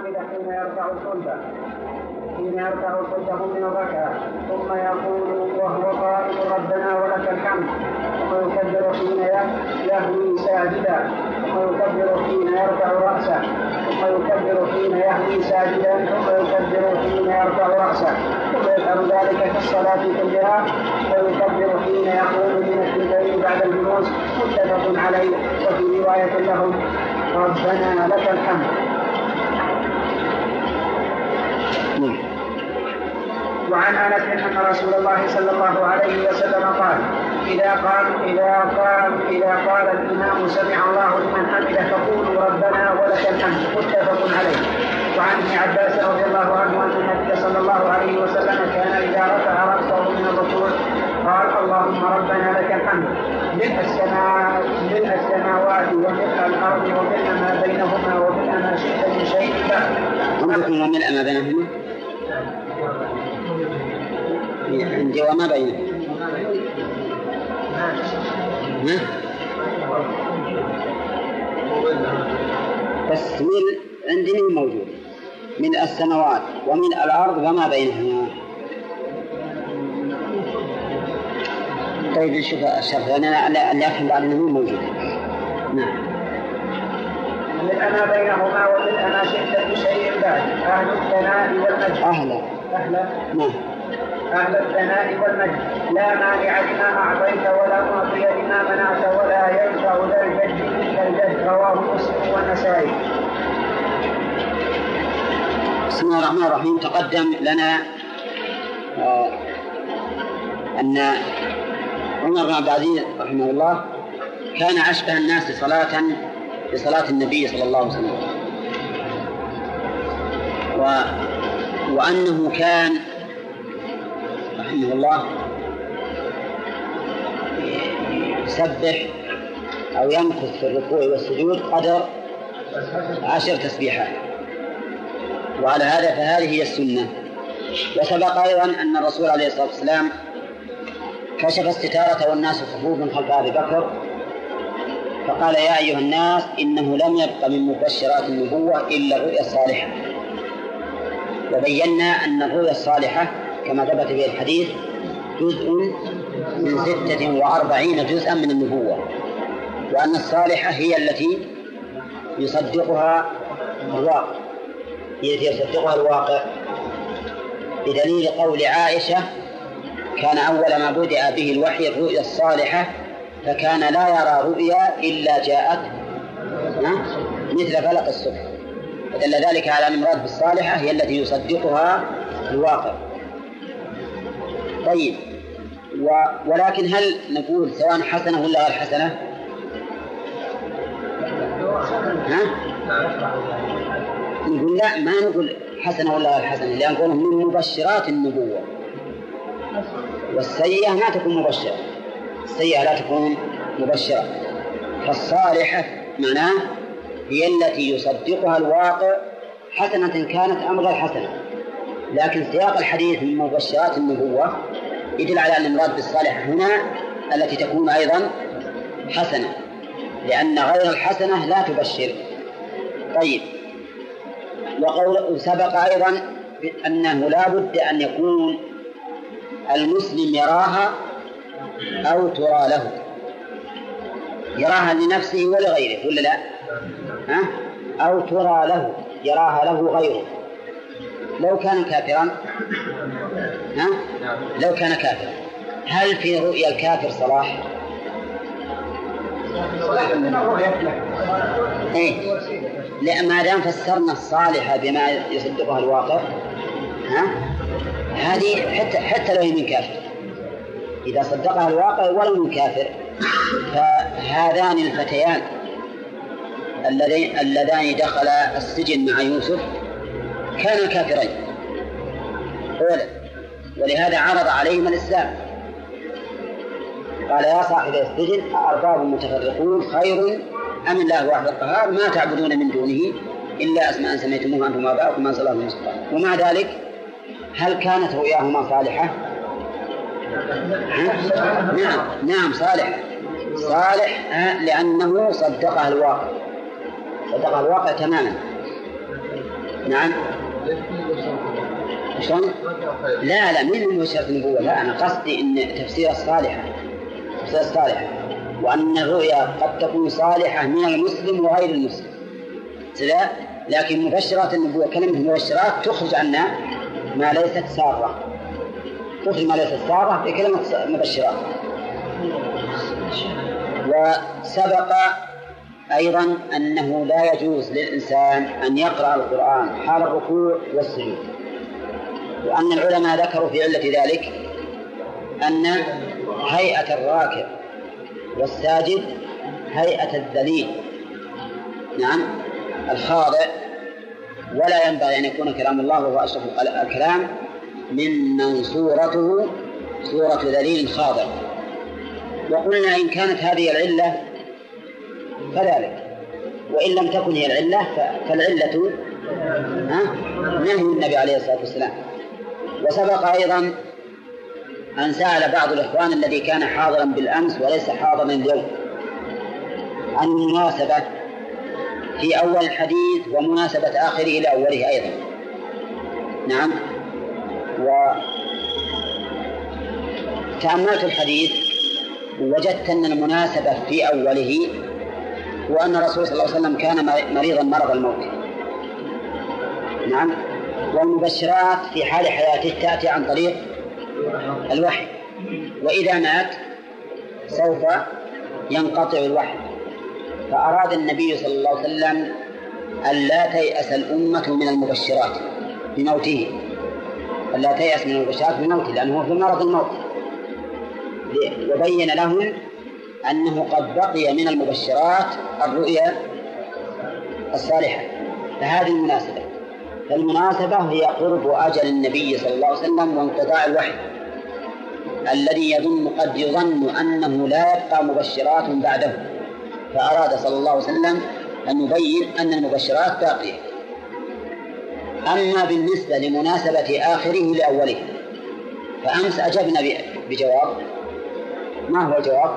حمد حين يرفع الصلبة حين يرفع صلبه من الركعة ثم يقول وهو قائم ربنا ولك الحمد ثم يكبر حين يهوي ساجدا ثم يكبر حين يرفع رأسه ثم يكبر حين يهوي ساجدا ثم يكبر حين يرفع رأسه ثم يفعل ذلك في الصلاة كلها ويكبر حين يقوم من السجود بعد الجلوس متفق عليه وفي رواية لهم ربنا لك الحمد. وعن انس ان رسول الله صلى الله عليه وسلم قال إذا قال إذا قال إذا قال الإمام سمع الله لمن حمده فقولوا ربنا ولك الحمد متفق عليه وعن ابن عباس رضي الله عنه أن النبي صلى الله عليه وسلم كان إذا رفع رأسه من الركوع قال اللهم ربنا لك الحمد ملء السماء ملء السماوات وملء الأرض وملء ما بينهما وملء ما شئت من شيء بعد. وملء ما بينهما؟ عندي وما بينه بس من عندي من موجود. من السماوات. ومن الأرض وما بينهما. طيب نشوف الشرح لأن لا أفهم بعد أنه موجود. نعم. من ما بينهما ومن ما شئت بشيء بعد. أهل الثناء والمجد أهلا. أهلا. نعم. أهل الثناء والمجد. لا مانع لما أعطيت ولا معطي لما منعت ولا ينفع ذا الجد إلا الجد. رواه مسلم والنسائي. بسم الله الرحمن الرحيم. تقدم لنا آه أن عمر بن عبد العزيز رحمه الله كان أشبه الناس صلاة بصلاة النبي صلى الله عليه وسلم. و... وأنه كان رحمه الله. يسبح أو يمكث في الركوع والسجود قدر عشر تسبيحات. وعلى هذا فهذه هي السنة. وسبق أيضا أن الرسول عليه الصلاة والسلام كشف الستارة والناس صفوف خلف أبي بكر. فقال يا أيها الناس إنه لم يبق من مبشرات النبوة إلا الرؤيا الصالحة. وبينا أن الرؤيا الصالحة كما ثبت في الحديث جزء من ستة وأربعين جزءا من النبوة وأن الصالحة هي التي يصدقها الواقع هي التي يصدقها الواقع. بدليل قول عائشة كان أول ما بدأ به الوحي الرؤيا الصالحة فكان لا يرى رؤيا إلا جاءت مثل فلق الصبح. فدل ذلك على أن المراد بالصالحة هي التي يصدقها الواقع. طيب. و ولكن هل نقول سواء حسنة ولا غير حسنة؟ ها؟ نقول لا ما نقول حسنة ولا غير حسنة لأن نقول من مبشرات النبوة. والسيئة ما تكون مبشرة. السيئة لا تكون مبشرة. فالصالحة معناه هي التي يصدقها الواقع حسنة كانت أم غير حسنة. لكن سياق الحديث من مبشرات النبوة يدل على أن المراد بالصالحة هنا التي تكون أيضا حسنة لأن غير الحسنة لا تبشر طيب وقول سبق أيضا أنه لا بد أن يكون المسلم يراها أو ترى له يراها لنفسه ولغيره ولا لا؟ ها؟ أو ترى له يراها له غيره لو كان كافرا ها؟ لو كان كافرا هل في رؤيا الكافر صلاح؟ إيه؟ لا ما دام فسرنا الصالحة بما يصدقها الواقع ها؟ هذه حتى حتى لو هي من كافر إذا صدقها الواقع ولو من كافر فهذان الفتيان اللذين اللذان دخلا السجن مع يوسف كانا كافرين أولا ولهذا عرض عليهما الإسلام. قال يا صاحب السجن أأرباب متفرقون خير أم الله واحد القهار؟ ما تعبدون من دونه إلا أسماء سميتموها أنتم آباؤكم ما صلى الله ومع ذلك هل كانت رؤياهما صالحة؟ نعم نعم صالح. صالح لأنه صدقها الواقع. صدقها الواقع تماما. نعم. شلون؟ لا لا من مبشرة النبوة؟ لا أنا قصدي أن تفسير الصالحة. تفسير الصالحة. وأن الرؤيا قد تكون صالحة من المسلم وغير المسلم. كذا لكن مبشرات النبوة كلمة مبشرات تخرج عنا ما ليست سارة. تخرج ما ليست سارة بكلمة مبشرات. وسبق أيضا أنه لا يجوز للإنسان أن يقرأ القرآن حال الركوع والسجود. وأن العلماء ذكروا في علة ذلك أن هيئة الراكب والساجد هيئة الذليل نعم الخاضع. ولا ينبغي أن يكون كلام الله وهو أشرف الكلام ممن صورته صورة ذليل خاضع. وقلنا إن كانت هذه العلة فذلك وإن لم تكن هي العلة فالعلة نهي النبي عليه الصلاة والسلام. وسبق أيضا أن سأل بعض الإخوان الذي كان حاضرا بالأمس وليس حاضرا اليوم عن المناسبة في أول الحديث ومناسبة آخره إلى أوله أيضا. نعم. و تأملت الحديث وجدت أن المناسبة في أوله هو أن الرسول صلى الله عليه وسلم كان مريضا مرض الموت. نعم. والمبشرات في حال حياته تأتي عن طريق الوحي. وإذا مات سوف ينقطع الوحي. فأراد النبي صلى الله عليه وسلم أن لا تيأس الأمة من المبشرات بموته. أن لا تيأس من المبشرات بموته لأنه في مرض الموت. وبين لهم أنه قد بقي من المبشرات الرؤيا الصالحة. فهذه المناسبة. فالمناسبة هي قرب أجل النبي صلى الله عليه وسلم وانقطاع الوحي. الذي يظن قد يظن أنه لا يبقى مبشرات بعده. فأراد صلى الله عليه وسلم أن يبين أن المبشرات باقية. أما بالنسبة لمناسبة آخره لأوله فأمس أجبنا بجواب. ما هو الجواب؟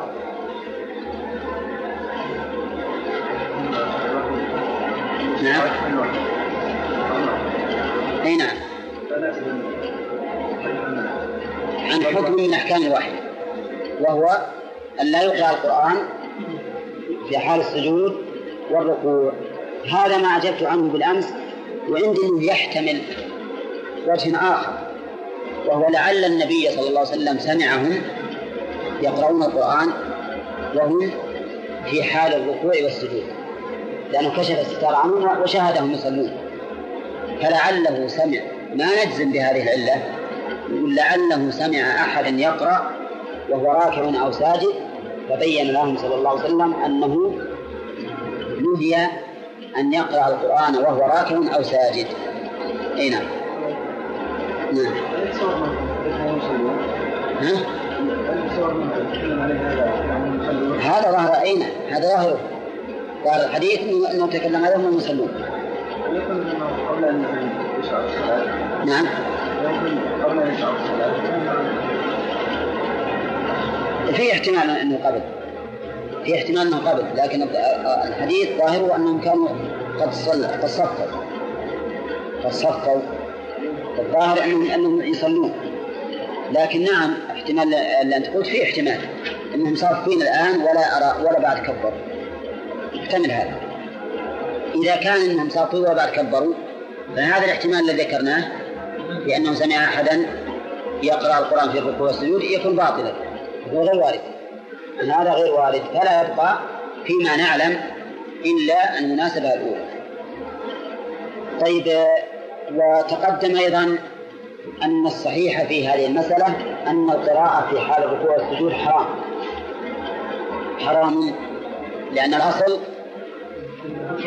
نعم. أي نعم. عن حكم من أحكام الوحي وهو أن لا يقرأ القرآن في حال السجود والركوع. هذا ما اجبت عنه بالأمس وعندي أنه يحتمل وجه آخر وهو لعل النبي صلى الله عليه وسلم سمعهم يقرؤون القرآن وهم في حال الركوع والسجود. لأنه كشف الستار عنهم وشاهدهم يصلون. فلعله سمع. ما نجزم بهذه العلة. يقول لعله سمع أحدا يقرأ وهو راكع أو ساجد فبين لهم صلى الله عليه وسلم أنه نهي أن يقرأ القرآن وهو راكع أو ساجد. أي نعم. نعم. ها؟ هذا ظاهر أين هذا ظاهره ظاهر الحديث أنه تكلم عليهم يشعر الصلاة نعم. في احتمال أنه قبل. في احتمال أنه قبل لكن الحديث ظاهره أنهم كانوا قد صلى قد صفوا. قد صفوا. الظاهر أنهم أنهم يصلون. لكن نعم احتمال اللي أنت قلت فيه احتمال. أنهم صافين الآن ولا أرى ولا بعد كبر. يحتمل هذا. إذا كان أنهم ولا بعد كبروا فهذا الاحتمال الذي ذكرناه بأنه سمع أحدا يقرأ القرآن في الركوع والسجود يكون باطلا هو غير وارد. هذا غير وارد فلا يبقى فيما نعلم إلا المناسبة الأولى. طيب وتقدم أيضا أن الصحيح في هذه المسألة أن القراءة في حال الركوع والسجود حرام. حرام لأن الأصل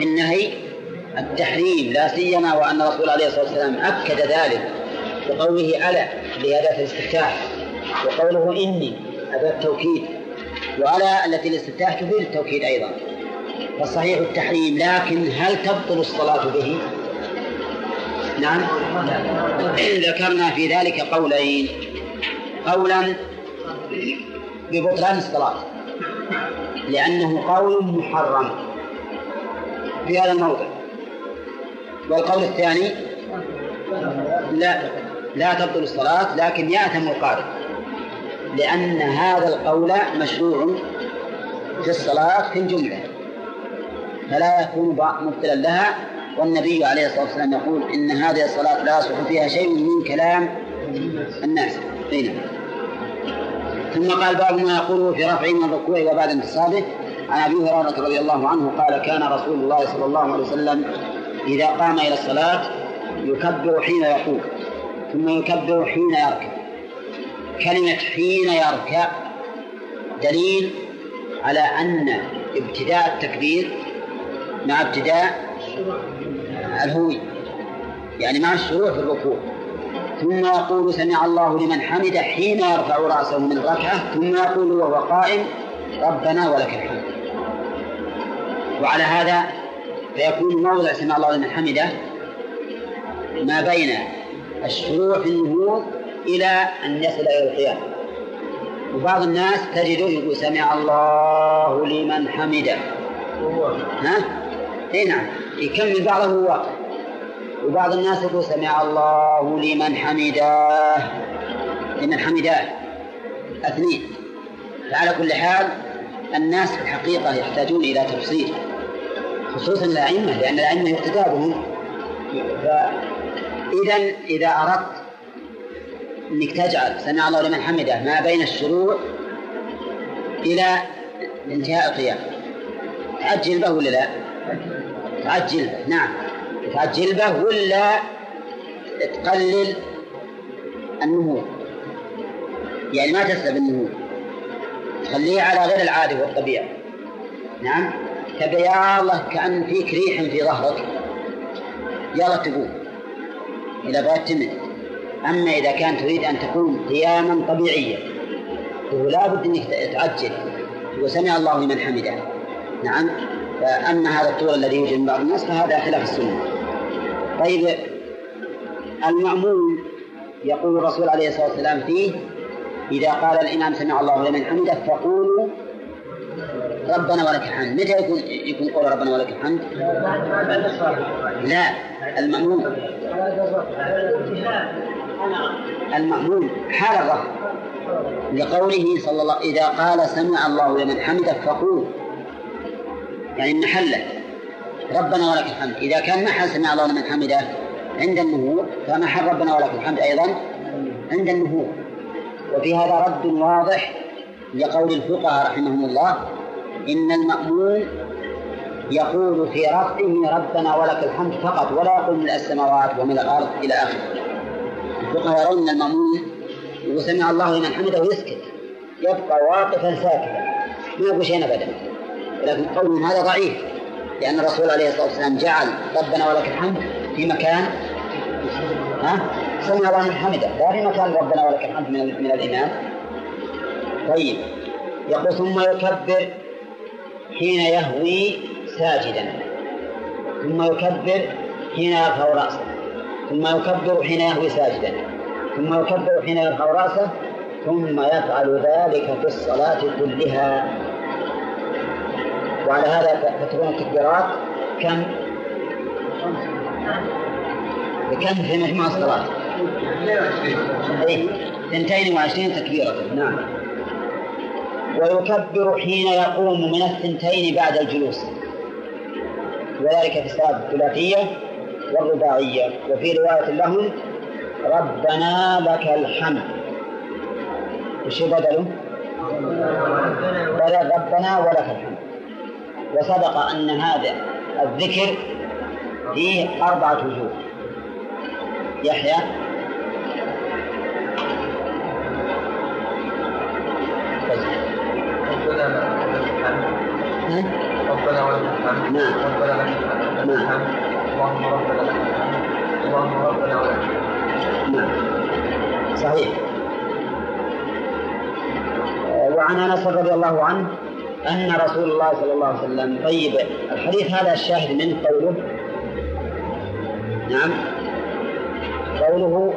النهي التحريم لا سيما وأن الرسول عليه الصلاة والسلام أكد ذلك بقوله ألا لأداة الاستفتاح وقوله إني أداة التوكيد وألا التي الاستفتاح تفيد التوكيد أيضا. فالصحيح التحريم لكن هل تبطل الصلاة به؟ نعم. ذكرنا في ذلك قولين. قولا ببطلان الصلاة لأنه قول محرم. في هذا الموضع. والقول الثاني لا لا تبطل الصلاة لكن يأثم القارئ. لأن هذا القول مشروع في الصلاة في الجملة. فلا يكون مبطلا لها. والنبي عليه الصلاة والسلام يقول إن هذه الصلاة لا يصلح فيها شيء من كلام الناس. هنا ثم قال باب ما يقوله في رفعه من الركوع وبعد انتصابه. عن أبي هريرة رضي الله عنه قال كان رسول الله صلى الله عليه وسلم إذا قام إلى الصلاة يكبر حين يقوم ثم يكبر حين يركع. كلمة حين يركع دليل على أن ابتداء التكبير مع ابتداء الهوي يعني مع الشروع في الركوع. ثم يقول سمع الله لمن حمده حين يرفع رأسه من الركعة ثم يقول وهو قائم ربنا ولك الحمد. وعلى هذا فيكون موضع سمع الله لمن حمده ما بين الشروع في النهوض إلى أن يصل إلى القيام. وبعض الناس تجده يقول سمع الله لمن حمده. ها؟ إي نعم. يكمل بعضه واقع وبعض الناس يقول سمع الله لمن حمده. لمن حمده. اثنين. فعلى كل حال الناس في الحقيقة يحتاجون إلى تفصيل خصوصا الأئمة لأن الأئمة يقتدى بهم فإذا إذا أردت أنك تجعل سمع الله لمن حمده ما بين الشروع إلى انتهاء القيام. تعجل به ولا لا؟ تعجل به نعم. تعجل به ولا تقلل النمو يعني ما تسلب النمو تخليه على غير العادة والطبيعة. نعم؟ تبي يا الله كأن فيك ريح في ظهرك. يلا تقوم. إذا بغيت تمد أما إذا كان تريد أن تكون قياما طبيعيا فهو لابد أنك تعجل. وسمع الله لمن حمده. نعم؟ فأما هذا الطول الذي يوجد من بعض الناس فهذا خلاف السنة. طيب المأمون يقول الرسول عليه الصلاة والسلام فيه إذا قال الإمام سمع الله لمن حمده فقولوا ربنا ولك الحمد. متى يكون يكون قول ربنا ولك الحمد؟ لا المأمون. المأمون حال الرفع لقوله صلى الله إذا قال سمع الله لمن حمده فقول. يعني محله ربنا ولك الحمد. إذا كان محل سمع الله لمن حمده عند النهوض فمحل ربنا ولك الحمد أيضا عند النهوض. وفي هذا رد واضح لقول الفقهاء رحمهم الله إن المأمون يقول في رفعه ربنا ولك الحمد فقط ولا يقول من السماوات ومن الأرض إلى آخره. الفقهاء يرون أن المأمون يقول سمع الله لمن حمده ويسكت يبقى واقفا ساكتا ما يقول شيئا أبدا. لكن قولهم هذا ضعيف لأن الرسول عليه الصلاة والسلام جعل ربنا ولك الحمد في مكان ها؟ سمع الله من حمده. لا في مكان ربنا ولك الحمد من, من الإمام طيب. يقول ثم يكبر حين يهوي ساجدا. ثم يكبر حين يرفع رأسه. ثم يكبر حين يهوي ساجدا. ثم يكبر حين يرفع رأسه. ثم يفعل ذلك في الصلاة كلها. وعلى هذا فتكون التكبيرات. كم؟ بكم في مجموع الصلاة؟ اثنتين وعشرين تكبيرة. نعم. ويكبر حين يقوم من الثنتين بعد الجلوس. وذلك في الصلاة الثلاثية والرباعية. وفي رواية لهم ربنا لك الحمد. وش بدله؟ بدل ربنا ولك الحمد. وسبق أن هذا الذكر فيه أربعة وجوه. يحيى ربنا ولك الحمد. ربنا لك الحمد. اللهم ربنا لك الحمد اللهم ربنا ولك الحمد صحيح وعن انس رضي الله عنه ان رسول الله صلى الله عليه وسلم طيب الحديث هذا الشاهد منه قوله نعم قوله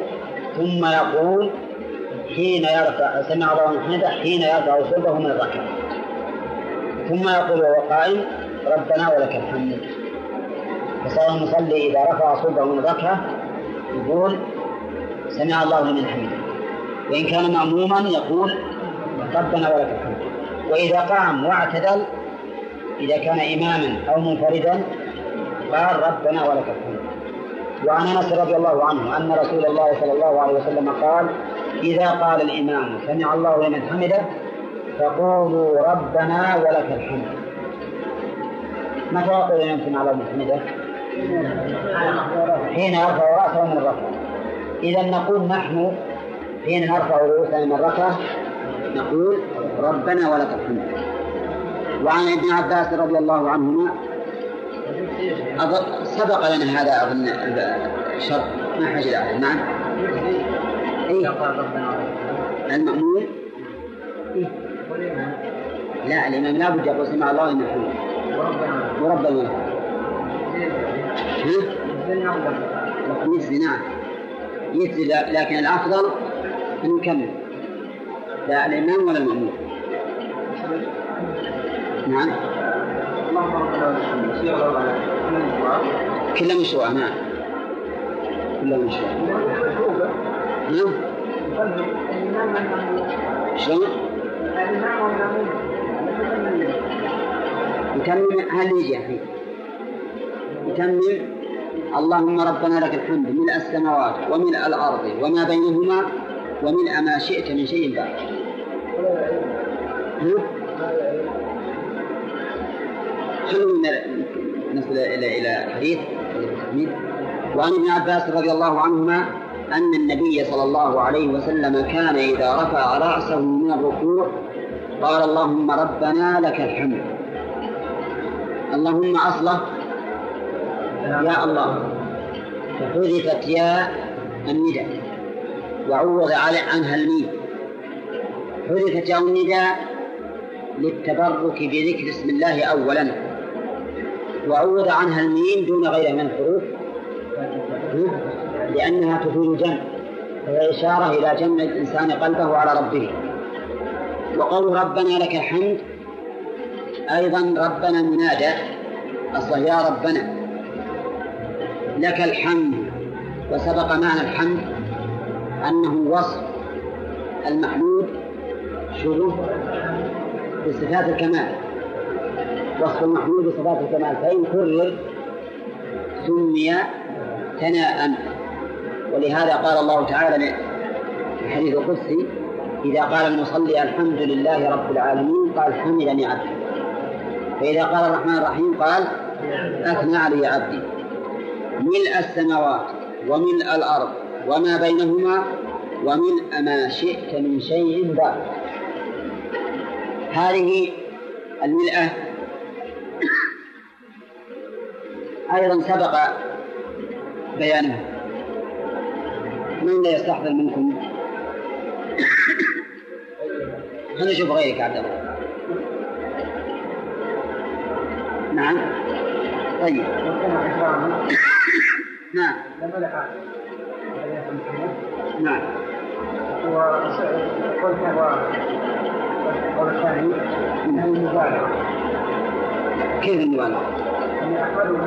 ثم يقول حين يرفع سمع الله حمده حين يرفع صلبه من الركعة ثم يقول وهو قائم ربنا ولك الحمد. فصار المصلي إذا رفع صلبه من الركعة يقول سمع الله لمن حمده. وإن كان مأموما يقول ربنا ولك الحمد. وإذا قام واعتدل إذا كان إماما أو منفردا قال ربنا ولك الحمد. وعن أنس رضي الله عنه أن رسول الله صلى الله عليه وسلم قال إذا قال الإمام سمع الله لمن حمده فقولوا ربنا ولك الحمد. متى يقول الله لمن حمده؟ حين يرفع رأسه من الركعه إذا نقول نحن حين نرفع رؤوسنا من الركعه نقول ربنا ولك الحمد. وعن ابن عباس رضي الله عنهما سبق لنا هذا أظن الشرط. ما حاجة عليه نعم. إيه؟ المأمون؟ إيه؟ لا الإمام لا بد يقول سمع الله لمن حمده وربنا ها؟ يجزي نعم يجزي لكن الأفضل أن نكمل لا الإمام ولا المأمون نعم. كلها مشروع نعم. كلها مشروع نعم شلون؟ يتمم هل يجي الحين يتمم اللهم ربنا لك الحمد ملء السماوات وملء الأرض وما بينهما وملء ما شئت من شيء بعد. خلونا نصل إلى إلى حديث. وعن ابن عباس رضي الله عنهما أن النبي صلى الله عليه وسلم كان إذا رفع رأسه من الركوع قال اللهم ربنا لك الحمد. اللهم أصله يا الله فحذفت يا النداء. وعوض عنها الميم حذفت يا النداء للتبرك بذكر اسم الله أولا. وعوض عنها الميم دون غيرها من الحروف. لأنها تفيد الجمع. وهي إشارة إلى جمع الإنسان قلبه على ربه. وقول ربنا لك الحمد. أيضا ربنا منادى. أصلا يا ربنا لك الحمد. وسبق معنى الحمد أنه وصف المحمود شروط بصفات الكمال. وصف المحمود بصفات الكمال. فإن كرر سمي ثناء. ولهذا قال الله تعالى في الحديث القدسي إذا قال المصلي الحمد لله رب العالمين قال حمدني عبدي فإذا قال الرحمن الرحيم قال أثنى علي عبدي. ملء السماوات وملء الأرض وما بينهما وملء ما شئت من شيء بعد. هذه الملأة أيضا سبق بيانها. من لا يستحضر منكم خلينا نشوف غيرك عبد الله. نعم. طيب. نعم. نعم. كيف يحمده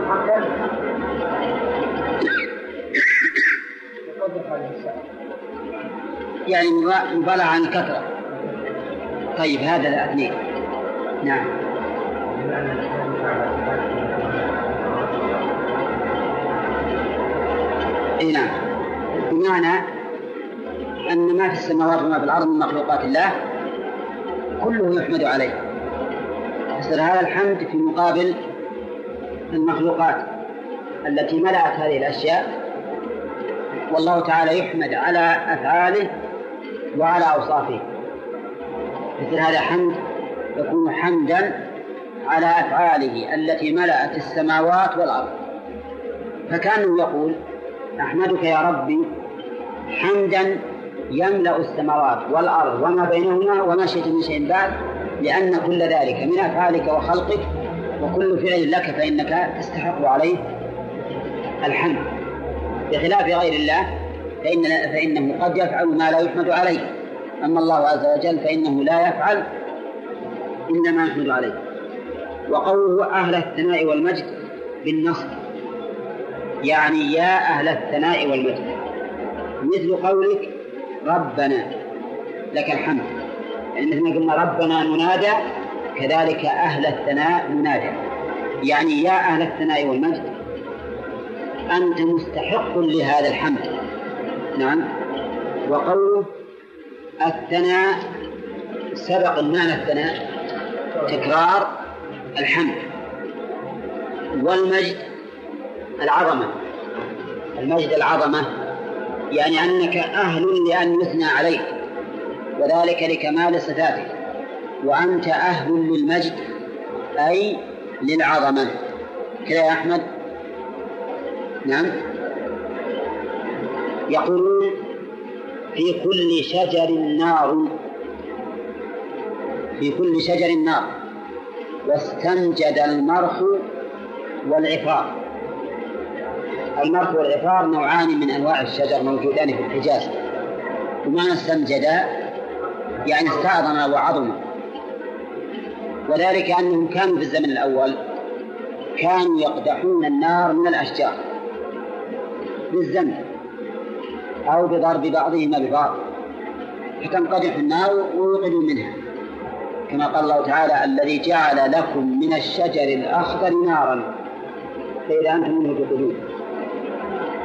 حمدا يعني مبالغة عن كثرة طيب هذا اثنين نعم. إي نعم. بمعنى أن ما في السماوات وما في الأرض من مخلوقات الله كله يحمد عليه. يصير هذا الحمد في مقابل المخلوقات التي ملأت هذه الأشياء والله تعالى يحمد على أفعاله وعلى أوصافه. مثل هذا حمد يكون حمدا على أفعاله التي ملأت السماوات والأرض. فكأنه يقول أحمدك يا ربي حمدا يملأ السماوات والأرض وما بينهما وما شئت من شيء بعد لأن كل ذلك من أفعالك وخلقك وكل فعل لك فإنك تستحق عليه الحمد. بخلاف غير الله فإن فإنه قد يفعل ما لا يحمد عليه. أما الله عز وجل فإنه لا يفعل إلا ما يحمد عليه. وقوله أهل الثناء والمجد بالنصب. يعني يا أهل الثناء والمجد. مثل قولك ربنا لك الحمد. يعني مثل ما قلنا ربنا منادى كذلك أهل الثناء منادى. يعني يا أهل الثناء والمجد أنت مستحق لهذا الحمد. نعم. وقوله الثناء سبق المعنى الثناء تكرار الحمد والمجد العظمة. المجد العظمة يعني أنك أهل لأن يثنى عليك وذلك لكمال صفاتك وأنت أهل للمجد أي للعظمة. كذا يا أحمد؟ نعم. يقولون في كل شجر نار في كل شجر نار واستنجد المرخ والعفار. المرخ والعفار نوعان من أنواع الشجر موجودان في الحجاز. ومعنى استنجدا يعني استعظم وعظم. وذلك أنهم كانوا في الزمن الأول كانوا يقدحون النار من الأشجار. بالزمن. أو بضرب بعضهما ببعض. فتنقدح النار ويوقدوا منها. كما قال الله تعالى الذي جعل لكم من الشجر الأخضر نارا. فإذا أنتم منه توقدون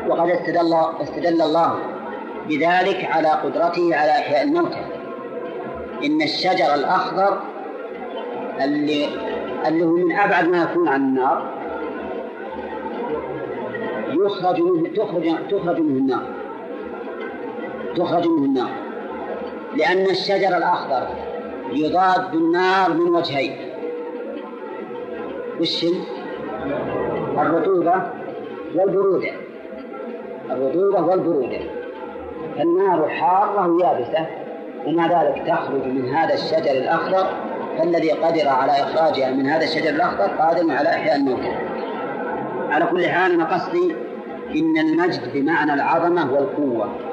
وقد استدل استدل الله بذلك على قدرته على إحياء الموتى إن الشجر الأخضر اللي اللي هو من أبعد ما يكون عن النار يخرج منه تخرج تخرج منه النار. تخرج منه النار لأن الشجر الأخضر يضاد النار من وجهين. وش الرطوبة والبرودة. الرطوبة والبرودة. فالنار حارة ويابسة ومع ذلك تخرج من هذا الشجر الأخضر فالذي قدر على إخراجها من هذا الشجر الأخضر قادر على إحياء الموتى. على كل حال أنا قصدي إن المجد بمعنى العظمة والقوة.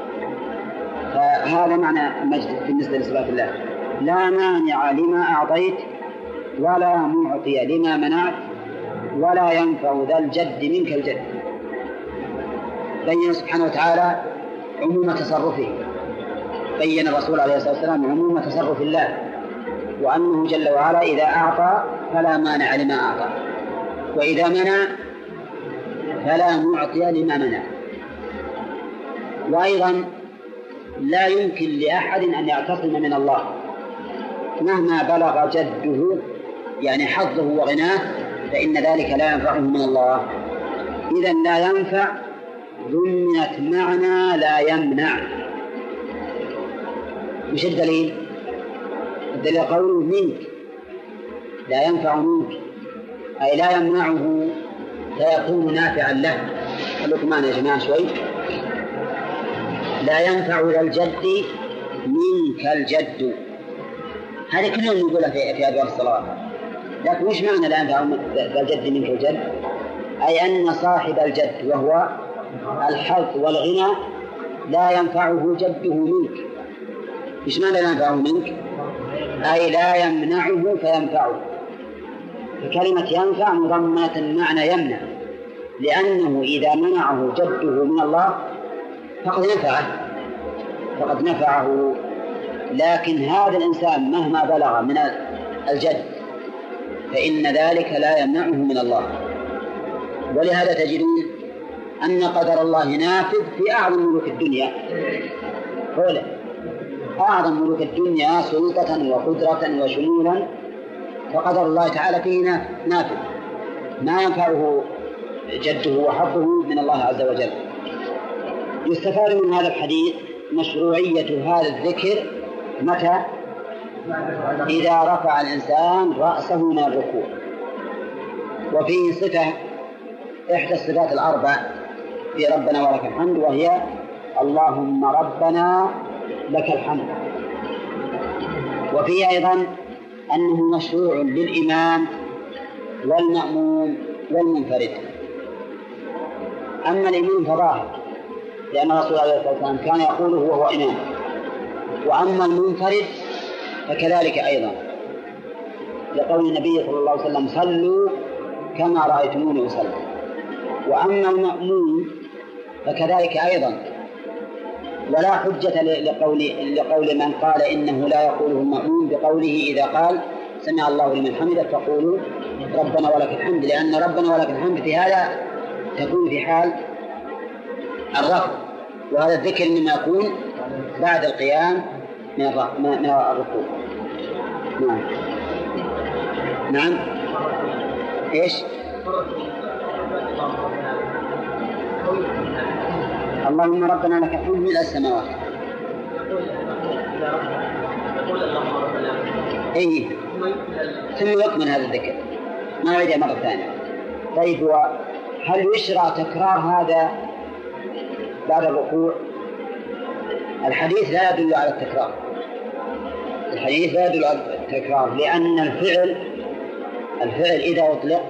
فهذا معنى المجد بالنسبة لصفات الله. لا مانع لما أعطيت ولا معطي لما منعت ولا ينفع ذا الجد منك الجد. بين سبحانه وتعالى عموم تصرفه. بين الرسول عليه الصلاة والسلام عموم تصرف الله. وأنه جل وعلا إذا أعطى فلا مانع لما أعطى. وإذا منع فلا معطي لما منع. وأيضا لا يمكن لأحد أن يعتصم من الله. مهما بلغ جده يعني حظه وغناه فإن ذلك لا ينفعه من الله. إذا لا ينفع ضمنت معنى لا يمنع. وش الدليل؟ الدليل قوله منك. لا ينفع منك. أي لا يمنعه فيكون نافعا له. خليكم معنا يا جماعة شوي. لا ينفع ذا الجد منك الجد. هذه كلنا نقولها في في أدوار الصلاة. لكن وش معنى لا ينفع ذا الجد منك الجد؟ أي أن صاحب الجد وهو الحظ والغنى لا ينفعه جده منك. إيش معنى لا ينفعه منك؟ أي لا يمنعه فينفعه. فكلمة ينفع مضمنة معنى يمنع. لأنه إذا منعه جده من الله فقد نفعه. فقد نفعه. لكن هذا الإنسان مهما بلغ من الجد فإن ذلك لا يمنعه من الله. ولهذا تجدون أن قدر الله نافذ في أعظم ملوك الدنيا. قوله أعظم ملوك الدنيا سلطة وقدرة وشمولا. فقدر الله تعالى فيه نافذ. ما ينفعه جده وحظه من الله عز وجل. يستفاد من هذا الحديث مشروعية هذا الذكر متى؟ إذا رفع الإنسان رأسه من الركوع. وفيه صفة إحدى الصفات الأربع في ربنا ولك الحمد وهي اللهم ربنا لك الحمد. وفيه أيضا أنه مشروع للإمام والمأموم والمنفرد. أما الإمام فظاهر. لأن الرسول عليه الصلاة والسلام كان يقوله وهو إمام. وأما المنفرد فكذلك أيضا. لقول النبي صلى الله عليه وسلم صلوا كما رأيتموني أصلي. وأما المأموم فكذلك أيضا. ولا حجة لقول لقول من قال إنه لا يقوله المأموم بقوله إذا قال سمع الله لمن حمده فقولوا ربنا ولك الحمد. لأن ربنا ولك الحمد في هذا تكون في حال الرفض. وهذا الذكر مما يكون بعد القيام من من الركوع. نعم. نعم. إيش؟ اللهم ربنا لك الحمد من السماوات. اي ثم يكمل هذا الذكر. ما يعيد مرة ثانية. طيب هل يشرع تكرار هذا بعد الركوع؟ الحديث لا يدل على التكرار. الحديث لا يدل على التكرار لأن الفعل الفعل إذا أطلق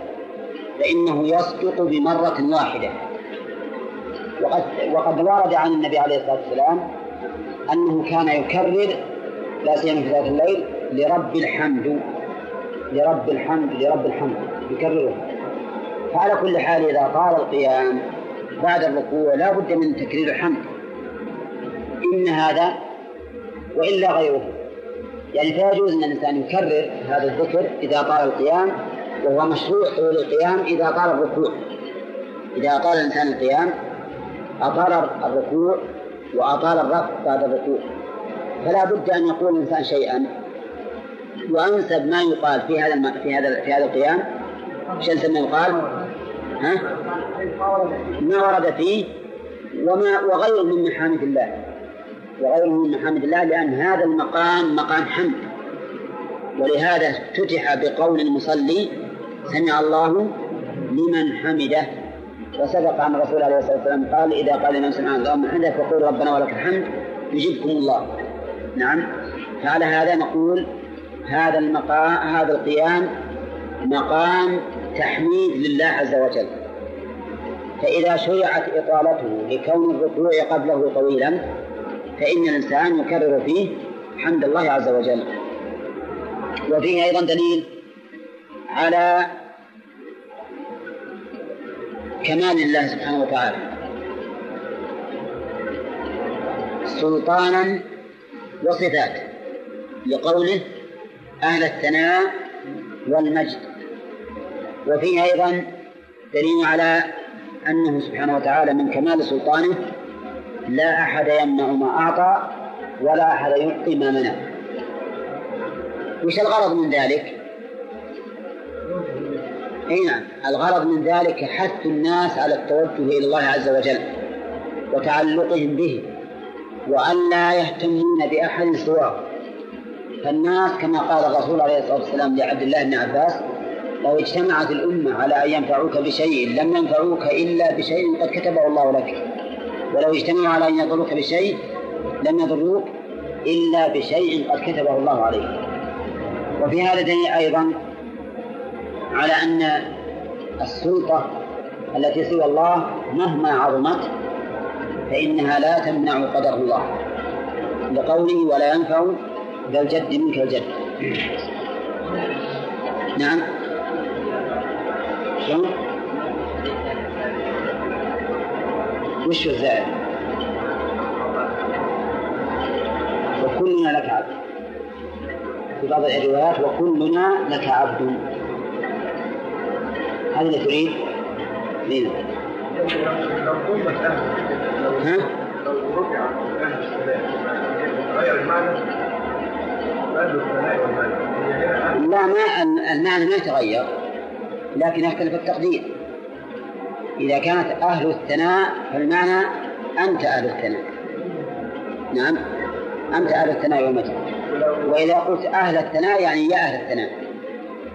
فإنه يصدق بمرة واحدة. وقد وقد ورد عن النبي عليه الصلاة والسلام أنه كان يكرر لا سيما في ذات الليل لرب الحمد لرب الحمد لرب الحمد يكرره. فعلى كل حال إذا طال القيام بعد الركوع لا بد من تكرير الحمد. إن هذا وإلا غيره. يعني فيجوز أن الإنسان يكرر هذا الذكر إذا طال القيام وهو مشروع طول القيام إذا طال الركوع. إذا أطال الإنسان القيام أطال الركوع وأطال الرفع بعد الركوع. فلا بد أن يقول الإنسان شيئا. وأنسب ما يقال في هذا في هذا في هذا القيام إيش أنسب ما يقال؟ ما ورد فيه وما وغيره من محامد الله. وغيره من محامد الله لأن هذا المقام مقام حمد. ولهذا افتتح بقول المصلي سمع الله لمن حمده. وسبق أن الرسول عليه الصلاة والسلام قال إذا قال من سمع الله من حمده فقول ربنا ولك الحمد يجيبكم الله. نعم. فعلى هذا نقول هذا المقام هذا القيام مقام تحميد لله عز وجل. فإذا شرعت إطالته لكون الركوع قبله طويلا فإن الإنسان يكرر فيه حمد الله عز وجل. وفيه أيضا دليل على كمال الله سبحانه وتعالى. سلطانا وصفات لقوله أهل الثناء والمجد. وفيه أيضا دليل على أنه سبحانه وتعالى من كمال سلطانه لا أحد يمنع ما أعطى ولا أحد يعطي ما منع. وش الغرض من ذلك؟ إي نعم الغرض من ذلك حث الناس على التوجه إلى الله عز وجل وتعلقهم به وأن لا يهتمون بأحد سواه. فالناس كما قال الرسول عليه الصلاة والسلام لعبد الله بن عباس لو اجتمعت الأمة على أن ينفعوك بشيء لم ينفعوك إلا بشيء قد كتبه الله لك. ولو اجتمعوا على أن يضروك بشيء لم يضروك إلا بشيء قد كتبه الله عليك. وفي هذا دليل أيضا على أن السلطة التي سوى الله مهما عظمت فإنها لا تمنع قدر الله. لقوله ولا ينفع ذا الجد منك الجد نعم شلون؟ وش الزائد؟ وكلنا لك عبد في بعض الروايات وكلنا لك عبد هذا تريد؟ مين؟ ها؟ لو السلام المعنى لا ما المعنى ما يتغير لكن يختلف التقدير. إذا كانت أهل الثناء فالمعنى أنت أهل الثناء. نعم أنت أهل الثناء والمجد وإذا قلت أهل الثناء يعني يا أهل الثناء.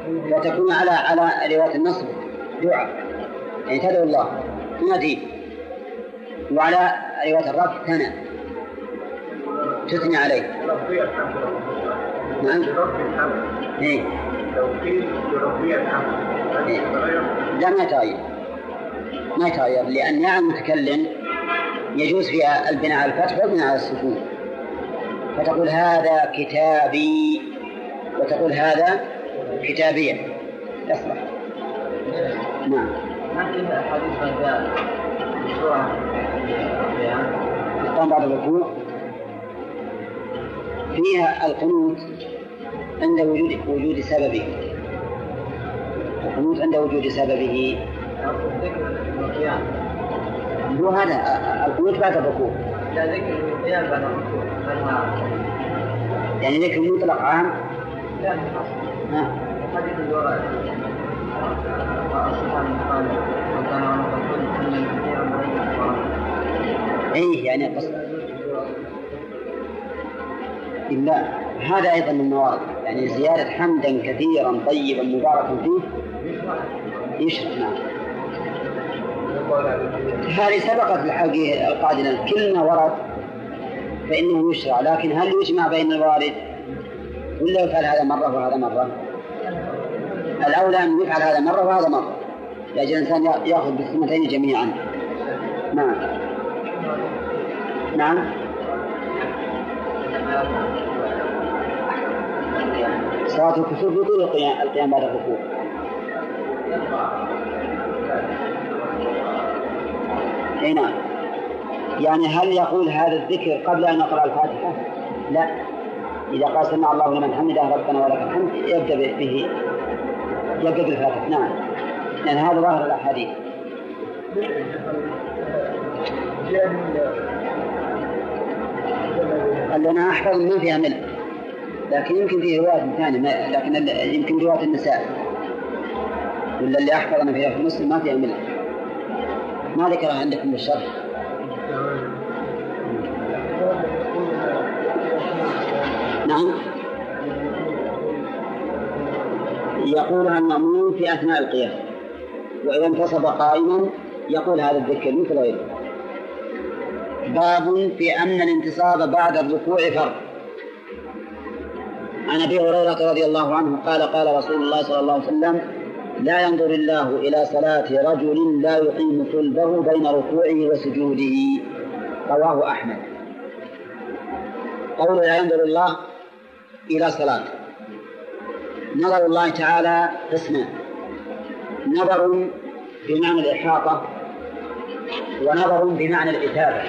وتكون على على رواية النصب دعاء. يعني تدعو الله تناديه وعلى رواية الرب ثنى تثني عليه. نعم. إيه. لو قيل إيه. لا ما يتغير. ما يتغير لأن يا المتكلم يجوز فيها البناء على الفتح والبناء على السكون. فتقول هذا كتابي وتقول هذا كتابية يصلح نعم. ما فيها أحاديث بعد الركوع فيها القنوت. عند وجود وجود سببه. القنوت عند وجود سببه. هو هذا. القنوت بعد الركوع. يعني ذكر مطلق عام. لا من أصل ها. حديث الوراء وأصحاب قال وكان رمضان أن كثيرا اي يعني قصد. هذا أيضا من الموارد يعني زيادة حمدا كثيرا طيبا مباركا فيه. يشرح نعم هذه سبقت الحقيقة القاعدة كل ما ورد فإنه يشرع. لكن هل يجمع بين الوارد؟ ولا يفعل هذا مرة وهذا مرة؟ الأولى أن يفعل هذا مرة وهذا مرة. لأجل الإنسان يأخذ بالسنتين جميعا. نعم. نعم. صلاة الكسوف بطول القيام القيام بعد الركوع. أي نعم. يعني هل يقول هذا الذكر قبل أن يقرأ الفاتحة؟ لا. إذا قال سمع الله لمن حمده ربنا ولك الحمد يبدأ به يبدأ بالفاتحة. نعم. لأن هذا ظاهر الأحاديث. اللي أنا أحفظ ما فيها ملء لكن يمكن في رواية ثانية ما- لكن يمكن رواية النساء. ولا اللي أحفظ أنا فيها في مسلم ما فيها ملء ما ذكرها عندكم بالشرح نعم. يقولها المأمون في أثناء القيام. وإذا انتصب قائما يقول هذا الذكر مثل غيره. باب في أن الانتصاب بعد الركوع فرض. عن أبي هريرة رضي الله عنه قال قال رسول الله صلى الله عليه وسلم لا ينظر الله إلى صلاة رجل لا يقيم صلبه بين ركوعه وسجوده. رواه أحمد. قول لا ينظر الله إلى صلاة. نظر الله تعالى قسمان نظر بمعنى الإحاطة ونظر بمعنى الإثابة.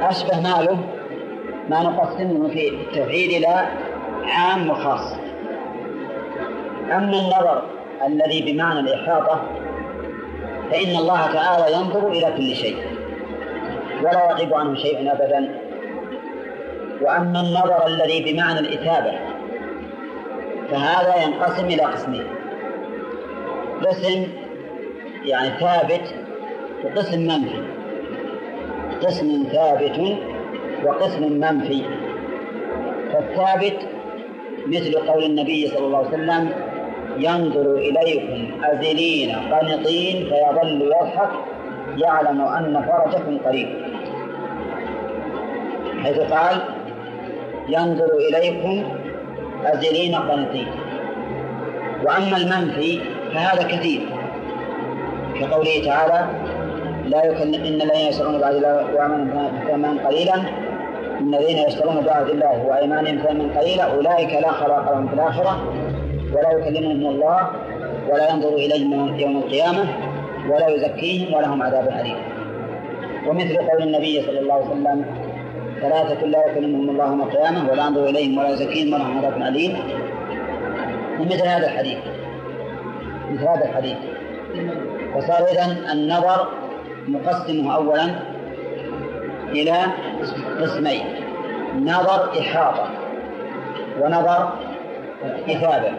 أشبه ماله ما نقسمه في التوحيد إلى عام وخاص. أما النظر الذي بمعنى الإحاطة فإن الله تعالى ينظر إلى كل شيء ولا يغيب عنه شيء أبدا. وأما النظر الذي بمعنى الإثابة فهذا ينقسم إلى قسمين. قسم يعني ثابت وقسم منفي. قسم ثابت وقسم منفي. فالثابت مثل قول النبي صلى الله عليه وسلم ينظر إليكم أزلين قنطين فيظل يضحك يعلم أن فرجكم قريب. حيث قال ينظر إليكم أزلين قنطين وأما المنفي فهذا كثير. كقوله تعالى لا يكلم إن الذين يشترون بعد الله ويعملون ثمنا قليلا إن الذين يشترون بعهد الله وأيمانهم ثمنا قليلا أولئك لا خلاق لهم في الآخرة ولا يكلمهم الله ولا ينظر إليهم يوم القيامة ولا يزكيهم ولهم عذاب أليم. ومثل قول النبي صلى الله عليه وسلم ثلاثة لا يكلمهم الله يوم القيامة ولا ينظر إليهم ولا يزكيهم ولهم عذاب أليم. ومثل هذا الحديث مثل هذا الحديث. وصار إذن النظر نقسمه أولا إلى قسمين. نظر إحاطة ونظر إثابة